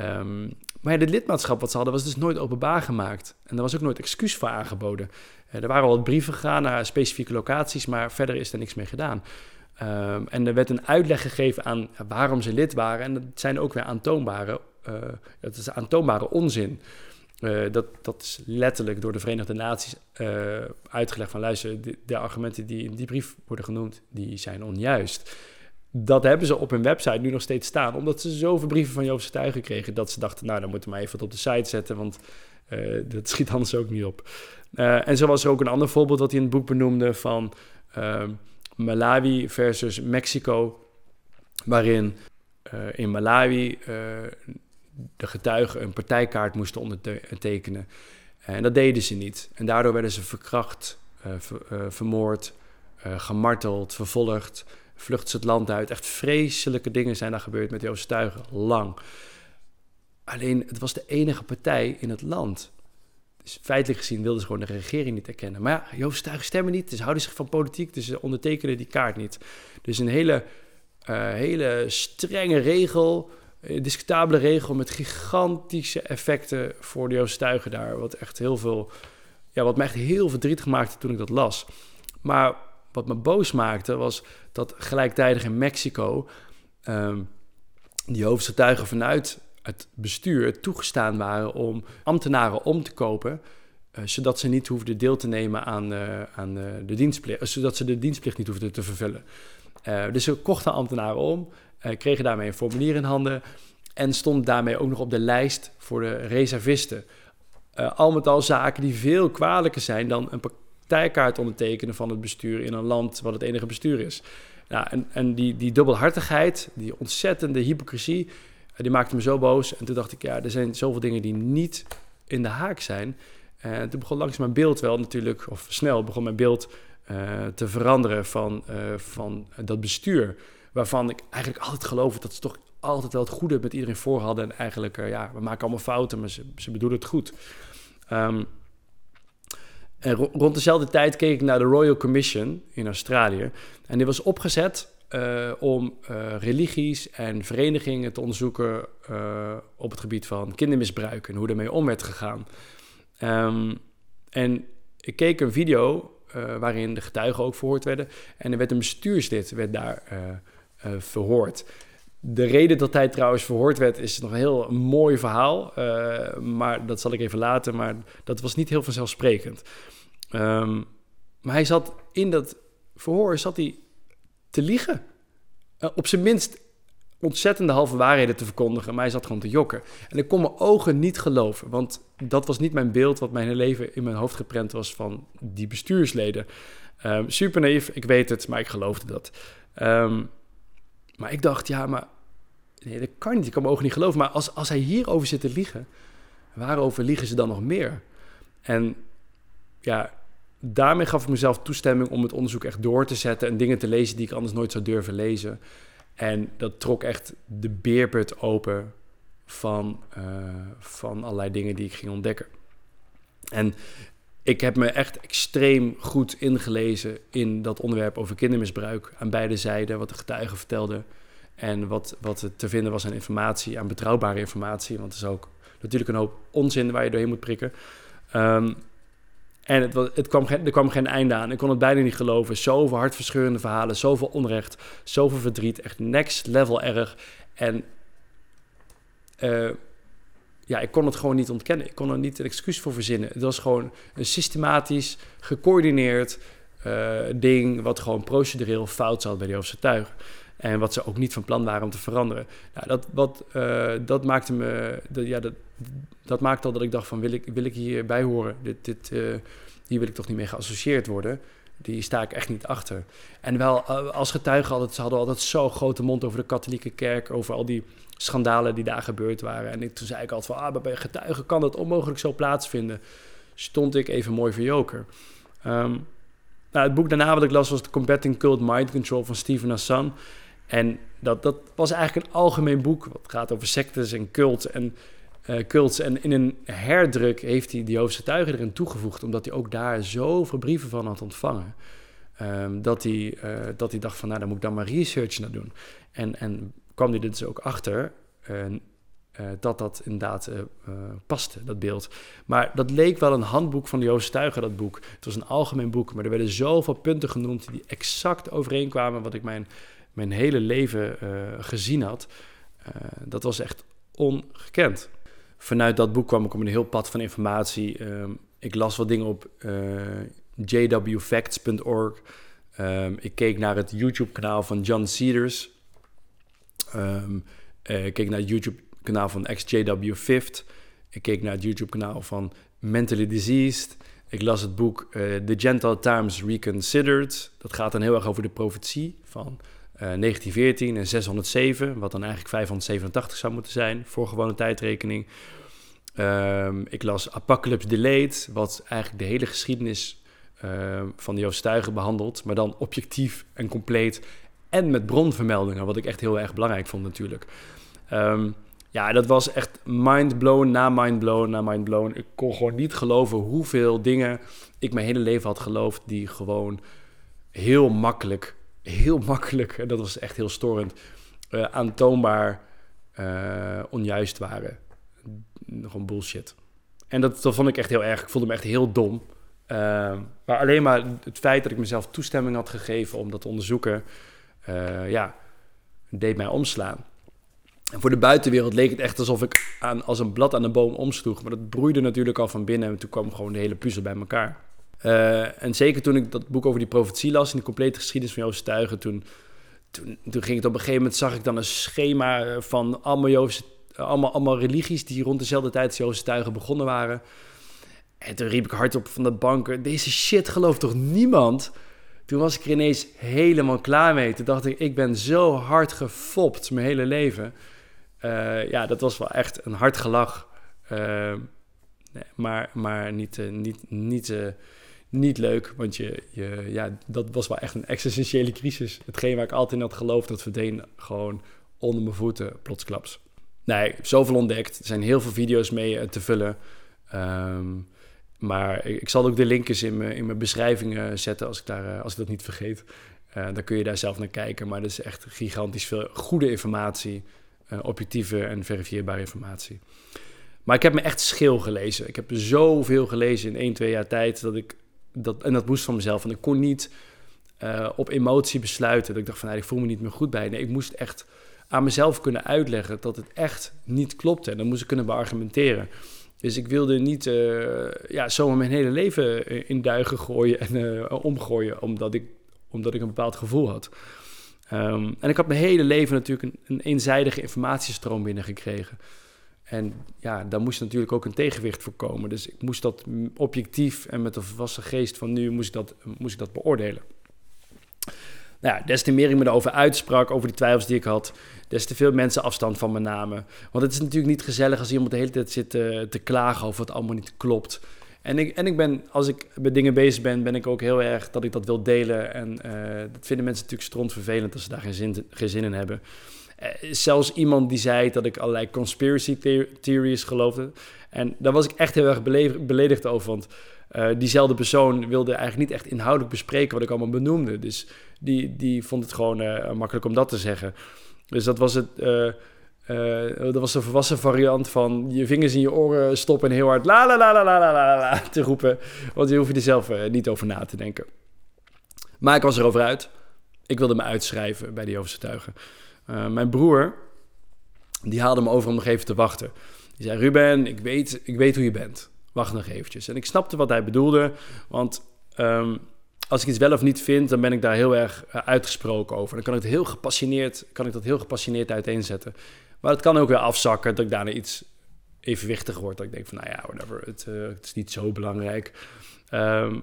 Um, maar het lidmaatschap wat ze hadden was dus nooit openbaar gemaakt. En er was ook nooit excuus voor aangeboden. Uh, er waren al wat brieven gegaan naar specifieke locaties, maar verder is er niks mee gedaan. Um, en er werd een uitleg gegeven aan waarom ze lid waren. En dat zijn ook weer aantoonbare, uh, dat is aantoonbare onzin. Uh, dat, dat is letterlijk door de Verenigde Naties uitgelegd van luister, de, de, argumenten die in die brief worden genoemd, die zijn onjuist. Dat hebben ze op hun website nu nog steeds staan, omdat ze zoveel brieven van Joodse tuigen kregen, dat ze dachten, nou dan moeten we maar even wat op de site zetten, want uh, dat schiet anders ook niet op. en zo was er ook een ander voorbeeld wat hij in het boek benoemde van ehm, Malawi versus Mexico, waarin in Malawi de getuigen een partijkaart moesten ondertekenen. En dat deden ze niet. En daardoor werden ze verkracht, ver, vermoord, gemarteld, vervolgd, vluchten ze het land uit. Echt vreselijke dingen zijn daar gebeurd met die Oostuigen, lang. Alleen, het was de enige partij in het land. Dus feitelijk gezien wilden ze gewoon de regering niet erkennen. Maar ja, Joost Stuigen stemmen niet, dus houden zich van politiek, dus ze ondertekenen die kaart niet. Dus een hele, hele strenge regel een discutabele regel met gigantische effecten voor de Joostuigen daar. Wat echt heel veel, ja, wat me echt heel verdrietig maakte toen ik dat las. Maar wat me boos maakte was dat gelijktijdig in Mexico um, die hoofdgetuigen vanuit het bestuur toegestaan waren om ambtenaren om te kopen. Uh, zodat ze niet hoefden deel te nemen aan, uh, aan uh, de dienstplicht. zodat ze de dienstplicht niet hoefden te vervullen. dus ze kochten ambtenaren om kregen daarmee een formulier in handen en stond daarmee ook nog op de lijst voor de reservisten. Al met al zaken die veel kwalijker zijn dan een partijkaart ondertekenen van het bestuur in een land wat het enige bestuur is. En en die, die dubbelhartigheid, die ontzettende hypocrisie, uh, die maakte me zo boos. En toen dacht ik, ja, er zijn zoveel dingen die niet in de haak zijn. En toen begon langs mijn beeld wel natuurlijk, of snel begon mijn beeld uh, te veranderen van, van dat bestuur waarvan ik eigenlijk altijd geloof dat ze toch altijd wel het goede met iedereen voor hadden. En eigenlijk, ja, we maken allemaal fouten, maar ze, ze bedoelen het goed. Um, rond dezelfde tijd keek ik naar de Royal Commission in Australië. En die was opgezet uh, om uh, religies en verenigingen te onderzoeken op het gebied van kindermisbruik en hoe daarmee om werd gegaan. Um, en ik keek een video waarin de getuigen ook verhoord werden. En er werd een bestuurslid werd daar verhoord. De reden dat hij trouwens verhoord werd is nog een heel mooi verhaal. Uh, maar dat zal ik even laten. Maar dat was niet heel vanzelfsprekend. Um, maar hij zat in dat verhoor zat hij te liegen. Uh, op zijn minst ontzettende halve waarheden te verkondigen. Maar hij zat gewoon te jokken. En ik kon mijn ogen niet geloven. Want dat was niet mijn beeld wat mijn hele leven in mijn hoofd geprent was van die bestuursleden. Um, super naïef, ik weet het, maar ik geloofde dat. Um, maar ik dacht, ja, maar nee, dat kan niet. Ik kan mijn ogen niet geloven. Maar als, als hij hierover zit te liegen, waarover liegen ze dan nog meer? En ja, daarmee gaf ik mezelf toestemming om het onderzoek echt door te zetten en dingen te lezen die ik anders nooit zou durven lezen. En dat trok echt de beerput open van, uh, van allerlei dingen die ik ging ontdekken. En ik heb me echt extreem goed ingelezen in dat onderwerp over kindermisbruik aan beide zijden, wat de getuigen vertelden en wat, wat te vinden was aan informatie, aan betrouwbare informatie, want er is ook natuurlijk een hoop onzin waar je doorheen moet prikken. Um, En het, het kwam er kwam geen einde aan. Ik kon het bijna niet geloven. Zoveel hartverscheurende verhalen, zoveel onrecht, zoveel verdriet. Echt next level erg. En uh, ja, ik kon het gewoon niet ontkennen. Ik kon er niet een excuus voor verzinnen. Het was gewoon een systematisch, gecoördineerd uh, ding... wat gewoon procedureel fout zat bij die Hoofdse En wat ze ook niet van plan waren om te veranderen. Nou, dat, wat, uh, dat maakte me... Dat, ja, dat, dat maakte al dat ik dacht van... wil ik, wil ik hierbij horen? Dit, dit, uh, hier wil ik toch niet mee geassocieerd worden? Die sta ik echt niet achter. En wel als getuigen altijd, ze hadden altijd zo grote mond over de katholieke kerk... over al die schandalen die daar gebeurd waren. En ik, toen zei ik altijd van, ah, bij getuigen kan dat onmogelijk zo plaatsvinden. Stond ik even mooi voor joker. Um, nou, het boek daarna wat ik las was The Combating Cult Mind Control van Stephen Hassan. En dat, dat was eigenlijk een algemeen boek. Wat gaat over sectes en cults en, cults. En in een herdruk heeft hij die tuigen erin toegevoegd. Omdat hij ook daar zoveel brieven van had ontvangen. Um, dat, hij, uh, dat hij dacht van, nou, dan moet ik dan maar research naar doen. En, en kwam hij dus ook achter uh, dat dat inderdaad paste, dat beeld. Maar dat leek wel een handboek van de Joost Stuiger, dat boek. Het was een algemeen boek, maar er werden zoveel punten genoemd die exact overeenkwamen wat ik mijn, mijn hele leven gezien had. dat was echt ongekend. Vanuit dat boek kwam ik op een heel pad van informatie. Ehm, ik las wat dingen op jwfacts.org. Um, ehm, ik keek naar het YouTube-kanaal van John Cedars. Um, ik keek naar het YouTube-kanaal van XJW Fifth. Ik keek naar het YouTube-kanaal van Mentally Diseased. Ik las het boek uh, The Gentle Times Reconsidered. Dat gaat dan heel erg over de profetie van 1914 en 607, wat dan eigenlijk 587 zou moeten zijn voor gewone tijdrekening. Um, ik las Apocalypse Delayed, wat eigenlijk de hele geschiedenis uh, van de Joostuigen behandelt, maar dan objectief en compleet en met bronvermeldingen, wat ik echt heel erg belangrijk vond natuurlijk. Um, ja, dat was echt mindblown na mindblown na mindblown. Ik kon gewoon niet geloven hoeveel dingen ik mijn hele leven had geloofd... die gewoon heel makkelijk, heel makkelijk... en dat was echt heel storend, uh, aantoonbaar uh, onjuist waren. Gewoon bullshit. En dat, dat vond ik echt heel erg. Ik voelde me echt heel dom. Uh, maar alleen maar het feit dat ik mezelf toestemming had gegeven om dat te onderzoeken uh, ja, deed mij omslaan. En voor de buitenwereld leek het echt alsof ik aan, als een blad aan de boom omsloeg. Maar dat broeide natuurlijk al van binnen en toen kwam gewoon de hele puzzel bij elkaar. Uh, en zeker toen ik dat boek over die profetie las in de complete geschiedenis van Jozef Tuigen, toen, toen, toen, ging het op een gegeven moment, zag ik dan een schema eh, van allemaal, Jozef, allemaal, allemaal religies die rond dezelfde tijd als Jozef Tuigen begonnen waren. En toen riep ik hardop van de banken, deze shit gelooft toch niemand? Toen was ik er ineens helemaal klaar mee. Toen dacht ik, ik ben zo hard gefopt mijn hele leven. Uh, ja, dat was wel echt een hard gelach. Nee, maar maar niet, uh, niet, niet, niet leuk, want je, je, ja, dat was wel echt een existentiële crisis. Hetgeen waar ik altijd in had geloofd, dat verdween gewoon onder mijn voeten, plotsklaps. Nee, zoveel ontdekt. Er zijn heel veel video's mee te vullen. Um, maar ik, zal ook de linkjes in mijn, in mijn beschrijving zetten als ik, daar, eh, als ik dat niet vergeet. Uh, dan kun je daar zelf naar kijken. Maar er is echt gigantisch veel goede informatie, objectieve en verifieerbare informatie. Maar ik heb me echt schil gelezen. Ik heb zoveel gelezen in 1, 2 jaar tijd dat ik dat, en dat moest van mezelf. Want ik kon niet uh, op emotie besluiten. Dat ik dacht van, nou, ik voel me niet meer goed bij. Nee, ik moest echt aan mezelf kunnen uitleggen dat het echt niet klopte. En dan moest ik kunnen beargumenteren. Dus ik wilde niet uh, ja, zomaar mijn hele leven in duigen gooien en uh, omgooien, omdat ik, omdat ik een bepaald gevoel had. Um, en ik had mijn hele leven natuurlijk een, een eenzijdige informatiestroom binnengekregen. En ja, daar moest natuurlijk ook een tegenwicht voor komen. Dus ik moest dat objectief en met de volwassen geest van nu moest ik dat, moest ik dat beoordelen. Nou ja, des te meer ik me erover uitsprak, over die twijfels die ik had, des te veel mensen afstand van me namen. Want het is natuurlijk niet gezellig als iemand de hele tijd zit te, eh, te klagen over wat allemaal niet klopt. En ik, en ik ben, als ik met dingen bezig ben, ben ik ook heel erg dat ik dat wil delen. En uh, dat vinden mensen natuurlijk strontvervelend als ze daar geen zin, geen zin in hebben. Uh, zelfs iemand die zei dat ik allerlei conspiracy theories geloofde. En daar was ik echt heel erg beledigd over, want uh, diezelfde persoon wilde eigenlijk niet echt inhoudelijk bespreken wat ik allemaal benoemde. Dus die, die vond het gewoon uh, makkelijk om dat te zeggen. Dus dat was het. Dat was de volwassen variant van je vingers in je oren stoppen en heel hard la la la la la la la, te roepen. Want je hoeft er zelf niet over na te denken. Maar ik was erover uit. Ik wilde me uitschrijven bij die Tuigen. Uh, mijn broer, die haalde me over om nog even te wachten. Die zei, Ruben, ik weet, ik weet hoe je bent. Wacht nog eventjes. En ik snapte wat hij bedoelde, want um, als ik iets wel of niet vind, dan ben ik daar heel erg uitgesproken over. Dan kan ik het heel gepassioneerd, kan ik dat heel gepassioneerd uiteenzetten. Maar het kan ook weer afzakken dat ik daarna iets evenwichtiger word. Dat ik denk van, nou ja, whatever, het, het is niet zo belangrijk. Um,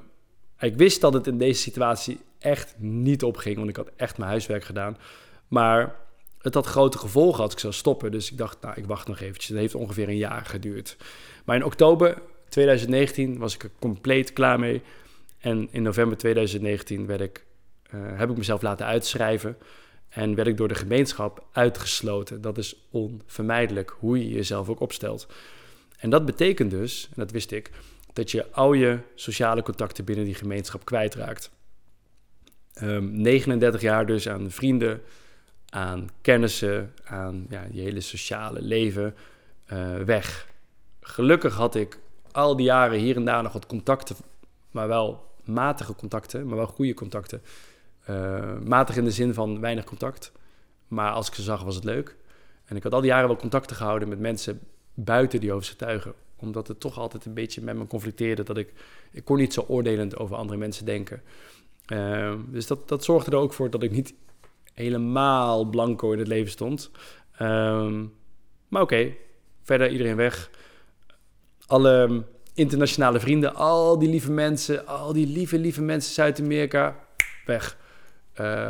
ik wist dat het in deze situatie echt niet opging, want ik had echt mijn huiswerk gedaan. Maar het had grote gevolgen als ik zou stoppen. Dus ik dacht, nou, ik wacht nog eventjes. Het heeft ongeveer een jaar geduurd. Maar in oktober 2019 was ik er compleet klaar mee. En in november 2019 werd ik, uh, heb ik mezelf laten uitschrijven. En werd ik door de gemeenschap uitgesloten. Dat is onvermijdelijk, hoe je jezelf ook opstelt. En dat betekent dus, en dat wist ik, dat je al je sociale contacten binnen die gemeenschap kwijtraakt. Um, 39 jaar dus aan vrienden, aan kennissen, aan ja, je hele sociale leven uh, weg. Gelukkig had ik al die jaren hier en daar nog wat contacten, maar wel matige contacten, maar wel goede contacten uh, matig in de zin van weinig contact. Maar als ik ze zag, was het leuk. En ik had al die jaren wel contacten gehouden met mensen buiten die Joodse tuigen. Omdat het toch altijd een beetje met me conflicteerde. Dat ik, ik kon niet zo oordelend over andere mensen denken. Uh, dus dat, dat zorgde er ook voor dat ik niet helemaal blanco in het leven stond. Um, maar oké, verder iedereen weg. Alle internationale vrienden, al die lieve mensen, al die lieve, lieve mensen Zuid-Amerika, weg. Uh,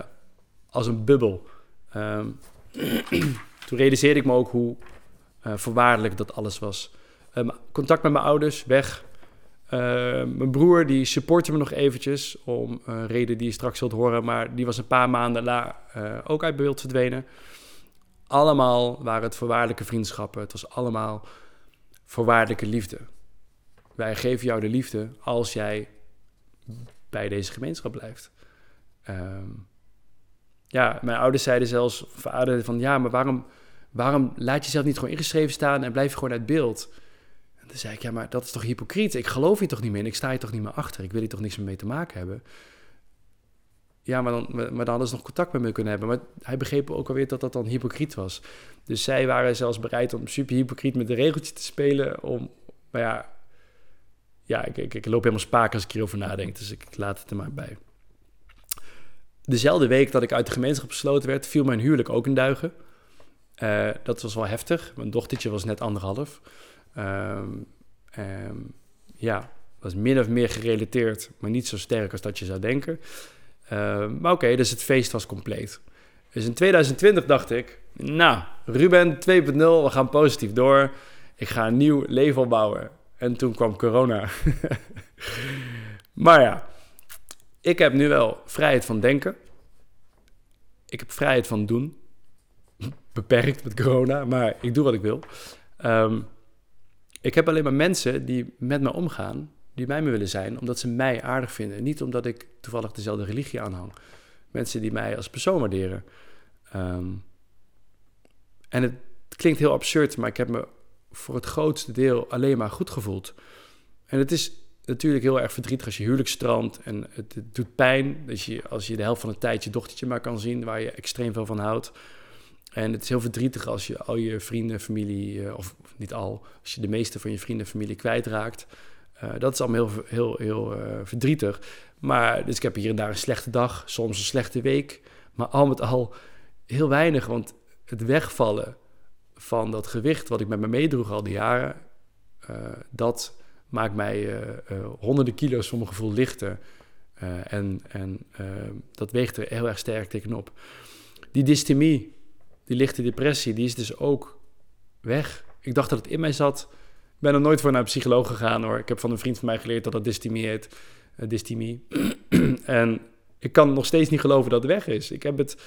als een bubbel. Um, toen realiseerde ik me ook hoe uh, voorwaardelijk dat alles was. Contact met mijn ouders, weg. Uh, mijn broer, die supportte me nog eventjes, om een reden die je straks zult horen, maar die was een paar maanden la, ook uit beeld verdwenen. Allemaal waren het voorwaardelijke vriendschappen. Het was allemaal voorwaardelijke liefde. Wij geven jou de liefde als jij bij deze gemeenschap blijft. Um, ja, mijn ouders zeiden zelfs, vader, van ja, maar waarom, waarom laat je jezelf niet gewoon ingeschreven staan en blijf je gewoon uit beeld? En toen zei ik, ja, maar dat is toch hypocriet? Ik geloof je toch niet meer en ik sta je toch niet meer achter? Ik wil hier toch niks meer mee te maken hebben? Ja, maar dan, maar dan hadden ze nog contact met me kunnen hebben. Maar hij begreep ook alweer dat dat dan hypocriet was. Dus zij waren zelfs bereid om super hypocriet met de regeltjes te spelen. Om, maar ja, ja ik, ik, ik loop helemaal spaak als ik hierover nadenk. Dus ik laat het er maar bij dezelfde week dat ik uit de gemeenschap besloten werd, viel mijn huwelijk ook in duigen. Uh, dat was wel heftig. Mijn dochtertje was net anderhalf. Um, um, ja, was min of meer gerelateerd, maar niet zo sterk als dat je zou denken. Uh, maar oké, dus het feest was compleet. Dus in 2020 dacht ik, nou, Ruben 2.0, we gaan positief door. Ik ga een nieuw leven opbouwen. En toen kwam corona. maar ja, ik heb nu wel vrijheid van denken. Ik heb vrijheid van doen. Beperkt met corona, maar ik doe wat ik wil. Um, ik heb alleen maar mensen die met me omgaan, die bij me willen zijn, omdat ze mij aardig vinden. Niet omdat ik toevallig dezelfde religie aanhang. Mensen die mij als persoon waarderen. Um, en het klinkt heel absurd, maar ik heb me voor het grootste deel alleen maar goed gevoeld. En het is natuurlijk heel erg verdrietig als je huwelijk strandt. En het, doet pijn dat je, als je de helft van de tijd je dochtertje maar kan zien... waar je extreem veel van houdt. En het is heel verdrietig als je al je vrienden, familie... Uh, of niet al, als je de meeste van je vrienden en familie kwijtraakt. Uh, dat is allemaal heel, heel, heel uh, verdrietig. Maar dus ik heb hier en daar een slechte dag, soms een slechte week. Maar al met al heel weinig, want het wegvallen van dat gewicht... wat ik met me meedroeg al die jaren... dat maakt mij honderden kilo's voor mijn gevoel lichter. En en dat weegt er heel erg sterk tegenop. Die dystemie, die lichte depressie, die is dus ook weg. Ik dacht dat het in mij zat. Ik ben er nooit voor naar een psycholoog gegaan hoor. Ik heb van een vriend van mij geleerd dat dat dystemie heet. dystemie. en ik kan nog steeds niet geloven dat het weg is. Ik heb het...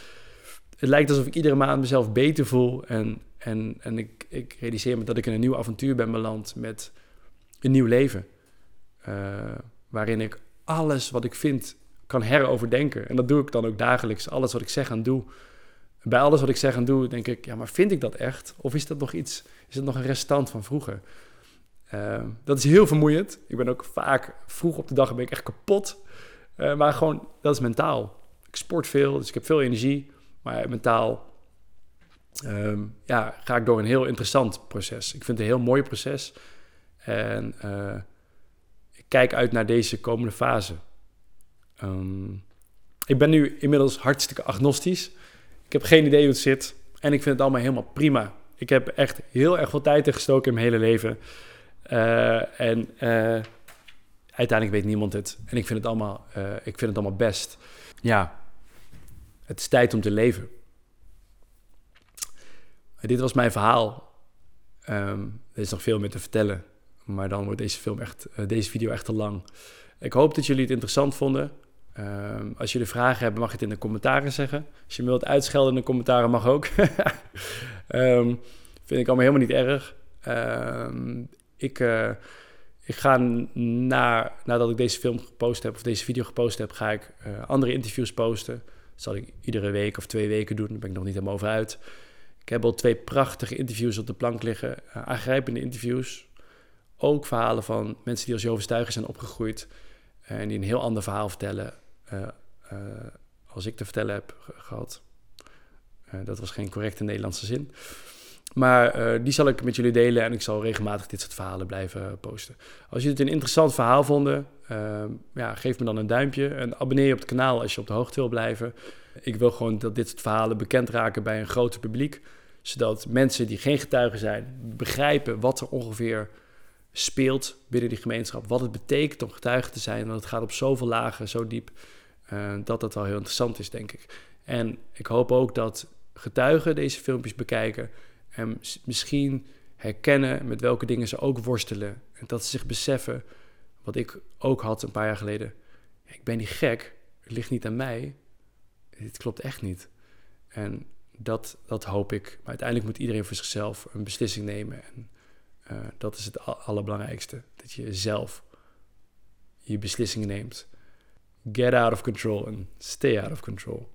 Het lijkt alsof ik iedere maand mezelf beter voel. En, en, en ik, ik realiseer me dat ik in een nieuw avontuur ben beland met een nieuw leven. Uh, waarin ik alles wat ik vind kan heroverdenken. En dat doe ik dan ook dagelijks. Alles wat ik zeg en doe, Bij alles wat ik zeg en doe, denk ik, ja, maar vind ik dat echt? Of is dat nog iets, is het nog een restant van vroeger? Ehm, dat is heel vermoeiend. Ik ben ook vaak vroeg op de dag ben ik echt kapot. Uh, maar gewoon, dat is mentaal. Ik sport veel, dus ik heb veel energie. Maar mentaal ehm, ja, ga ik door een heel interessant proces. Ik vind het een heel mooi proces. En uh, ik kijk uit naar deze komende fase. Um, ik ben nu inmiddels hartstikke agnostisch. Ik heb geen idee hoe het zit. En ik vind het allemaal helemaal prima. Ik heb echt heel erg veel tijd in gestoken in mijn hele leven. Uh, en uh, uiteindelijk weet niemand het. En ik vind het allemaal, uh, ik vind het allemaal best. Ja, het is tijd om te leven. dit was mijn verhaal. Um, er is nog veel meer te vertellen. Maar dan wordt deze, film echt, deze video echt te lang. Ik hoop dat jullie het interessant vonden. Um, als jullie vragen hebben, mag je het in de commentaren zeggen. Als je me wilt uitschelden in de commentaren, mag ook. um, vind ik allemaal helemaal niet erg. Um, ik, uh, ik ga na, nadat ik deze film gepost heb, of deze video gepost heb, ga ik uh, andere interviews posten. Dat zal ik iedere week of twee weken doen. Daar ben ik nog niet helemaal over uit. Ik heb al twee prachtige interviews op de plank liggen. Uh, aangrijpende interviews. Ook verhalen van mensen die als Jovenstuiger zijn opgegroeid. En die een heel ander verhaal vertellen uh, uh, als ik te vertellen heb gehad. Uh, dat was geen correcte Nederlandse zin. Maar die zal ik met jullie delen en ik zal regelmatig dit soort verhalen blijven posten. Als jullie het een interessant verhaal vonden, ja, geef me dan een duimpje en abonneer je op het kanaal als je op de hoogte wil blijven. Ik wil gewoon dat dit soort verhalen bekend raken bij een groter publiek, zodat mensen die geen getuigen zijn begrijpen wat er ongeveer speelt binnen die gemeenschap, wat het betekent om getuige te zijn. Want het gaat op zoveel lagen, zo diep. Uh, dat dat wel heel interessant is, denk ik. En ik hoop ook dat getuigen deze filmpjes bekijken en misschien herkennen met welke dingen ze ook worstelen. En dat ze zich beseffen, wat ik ook had een paar jaar geleden. Ik ben niet gek, het ligt niet aan mij. Dit klopt echt niet. En dat, dat hoop ik. Maar uiteindelijk moet iedereen voor zichzelf een beslissing nemen. En uh, dat is het allerbelangrijkste. Dat je zelf je beslissingen neemt get out of control and stay out of control.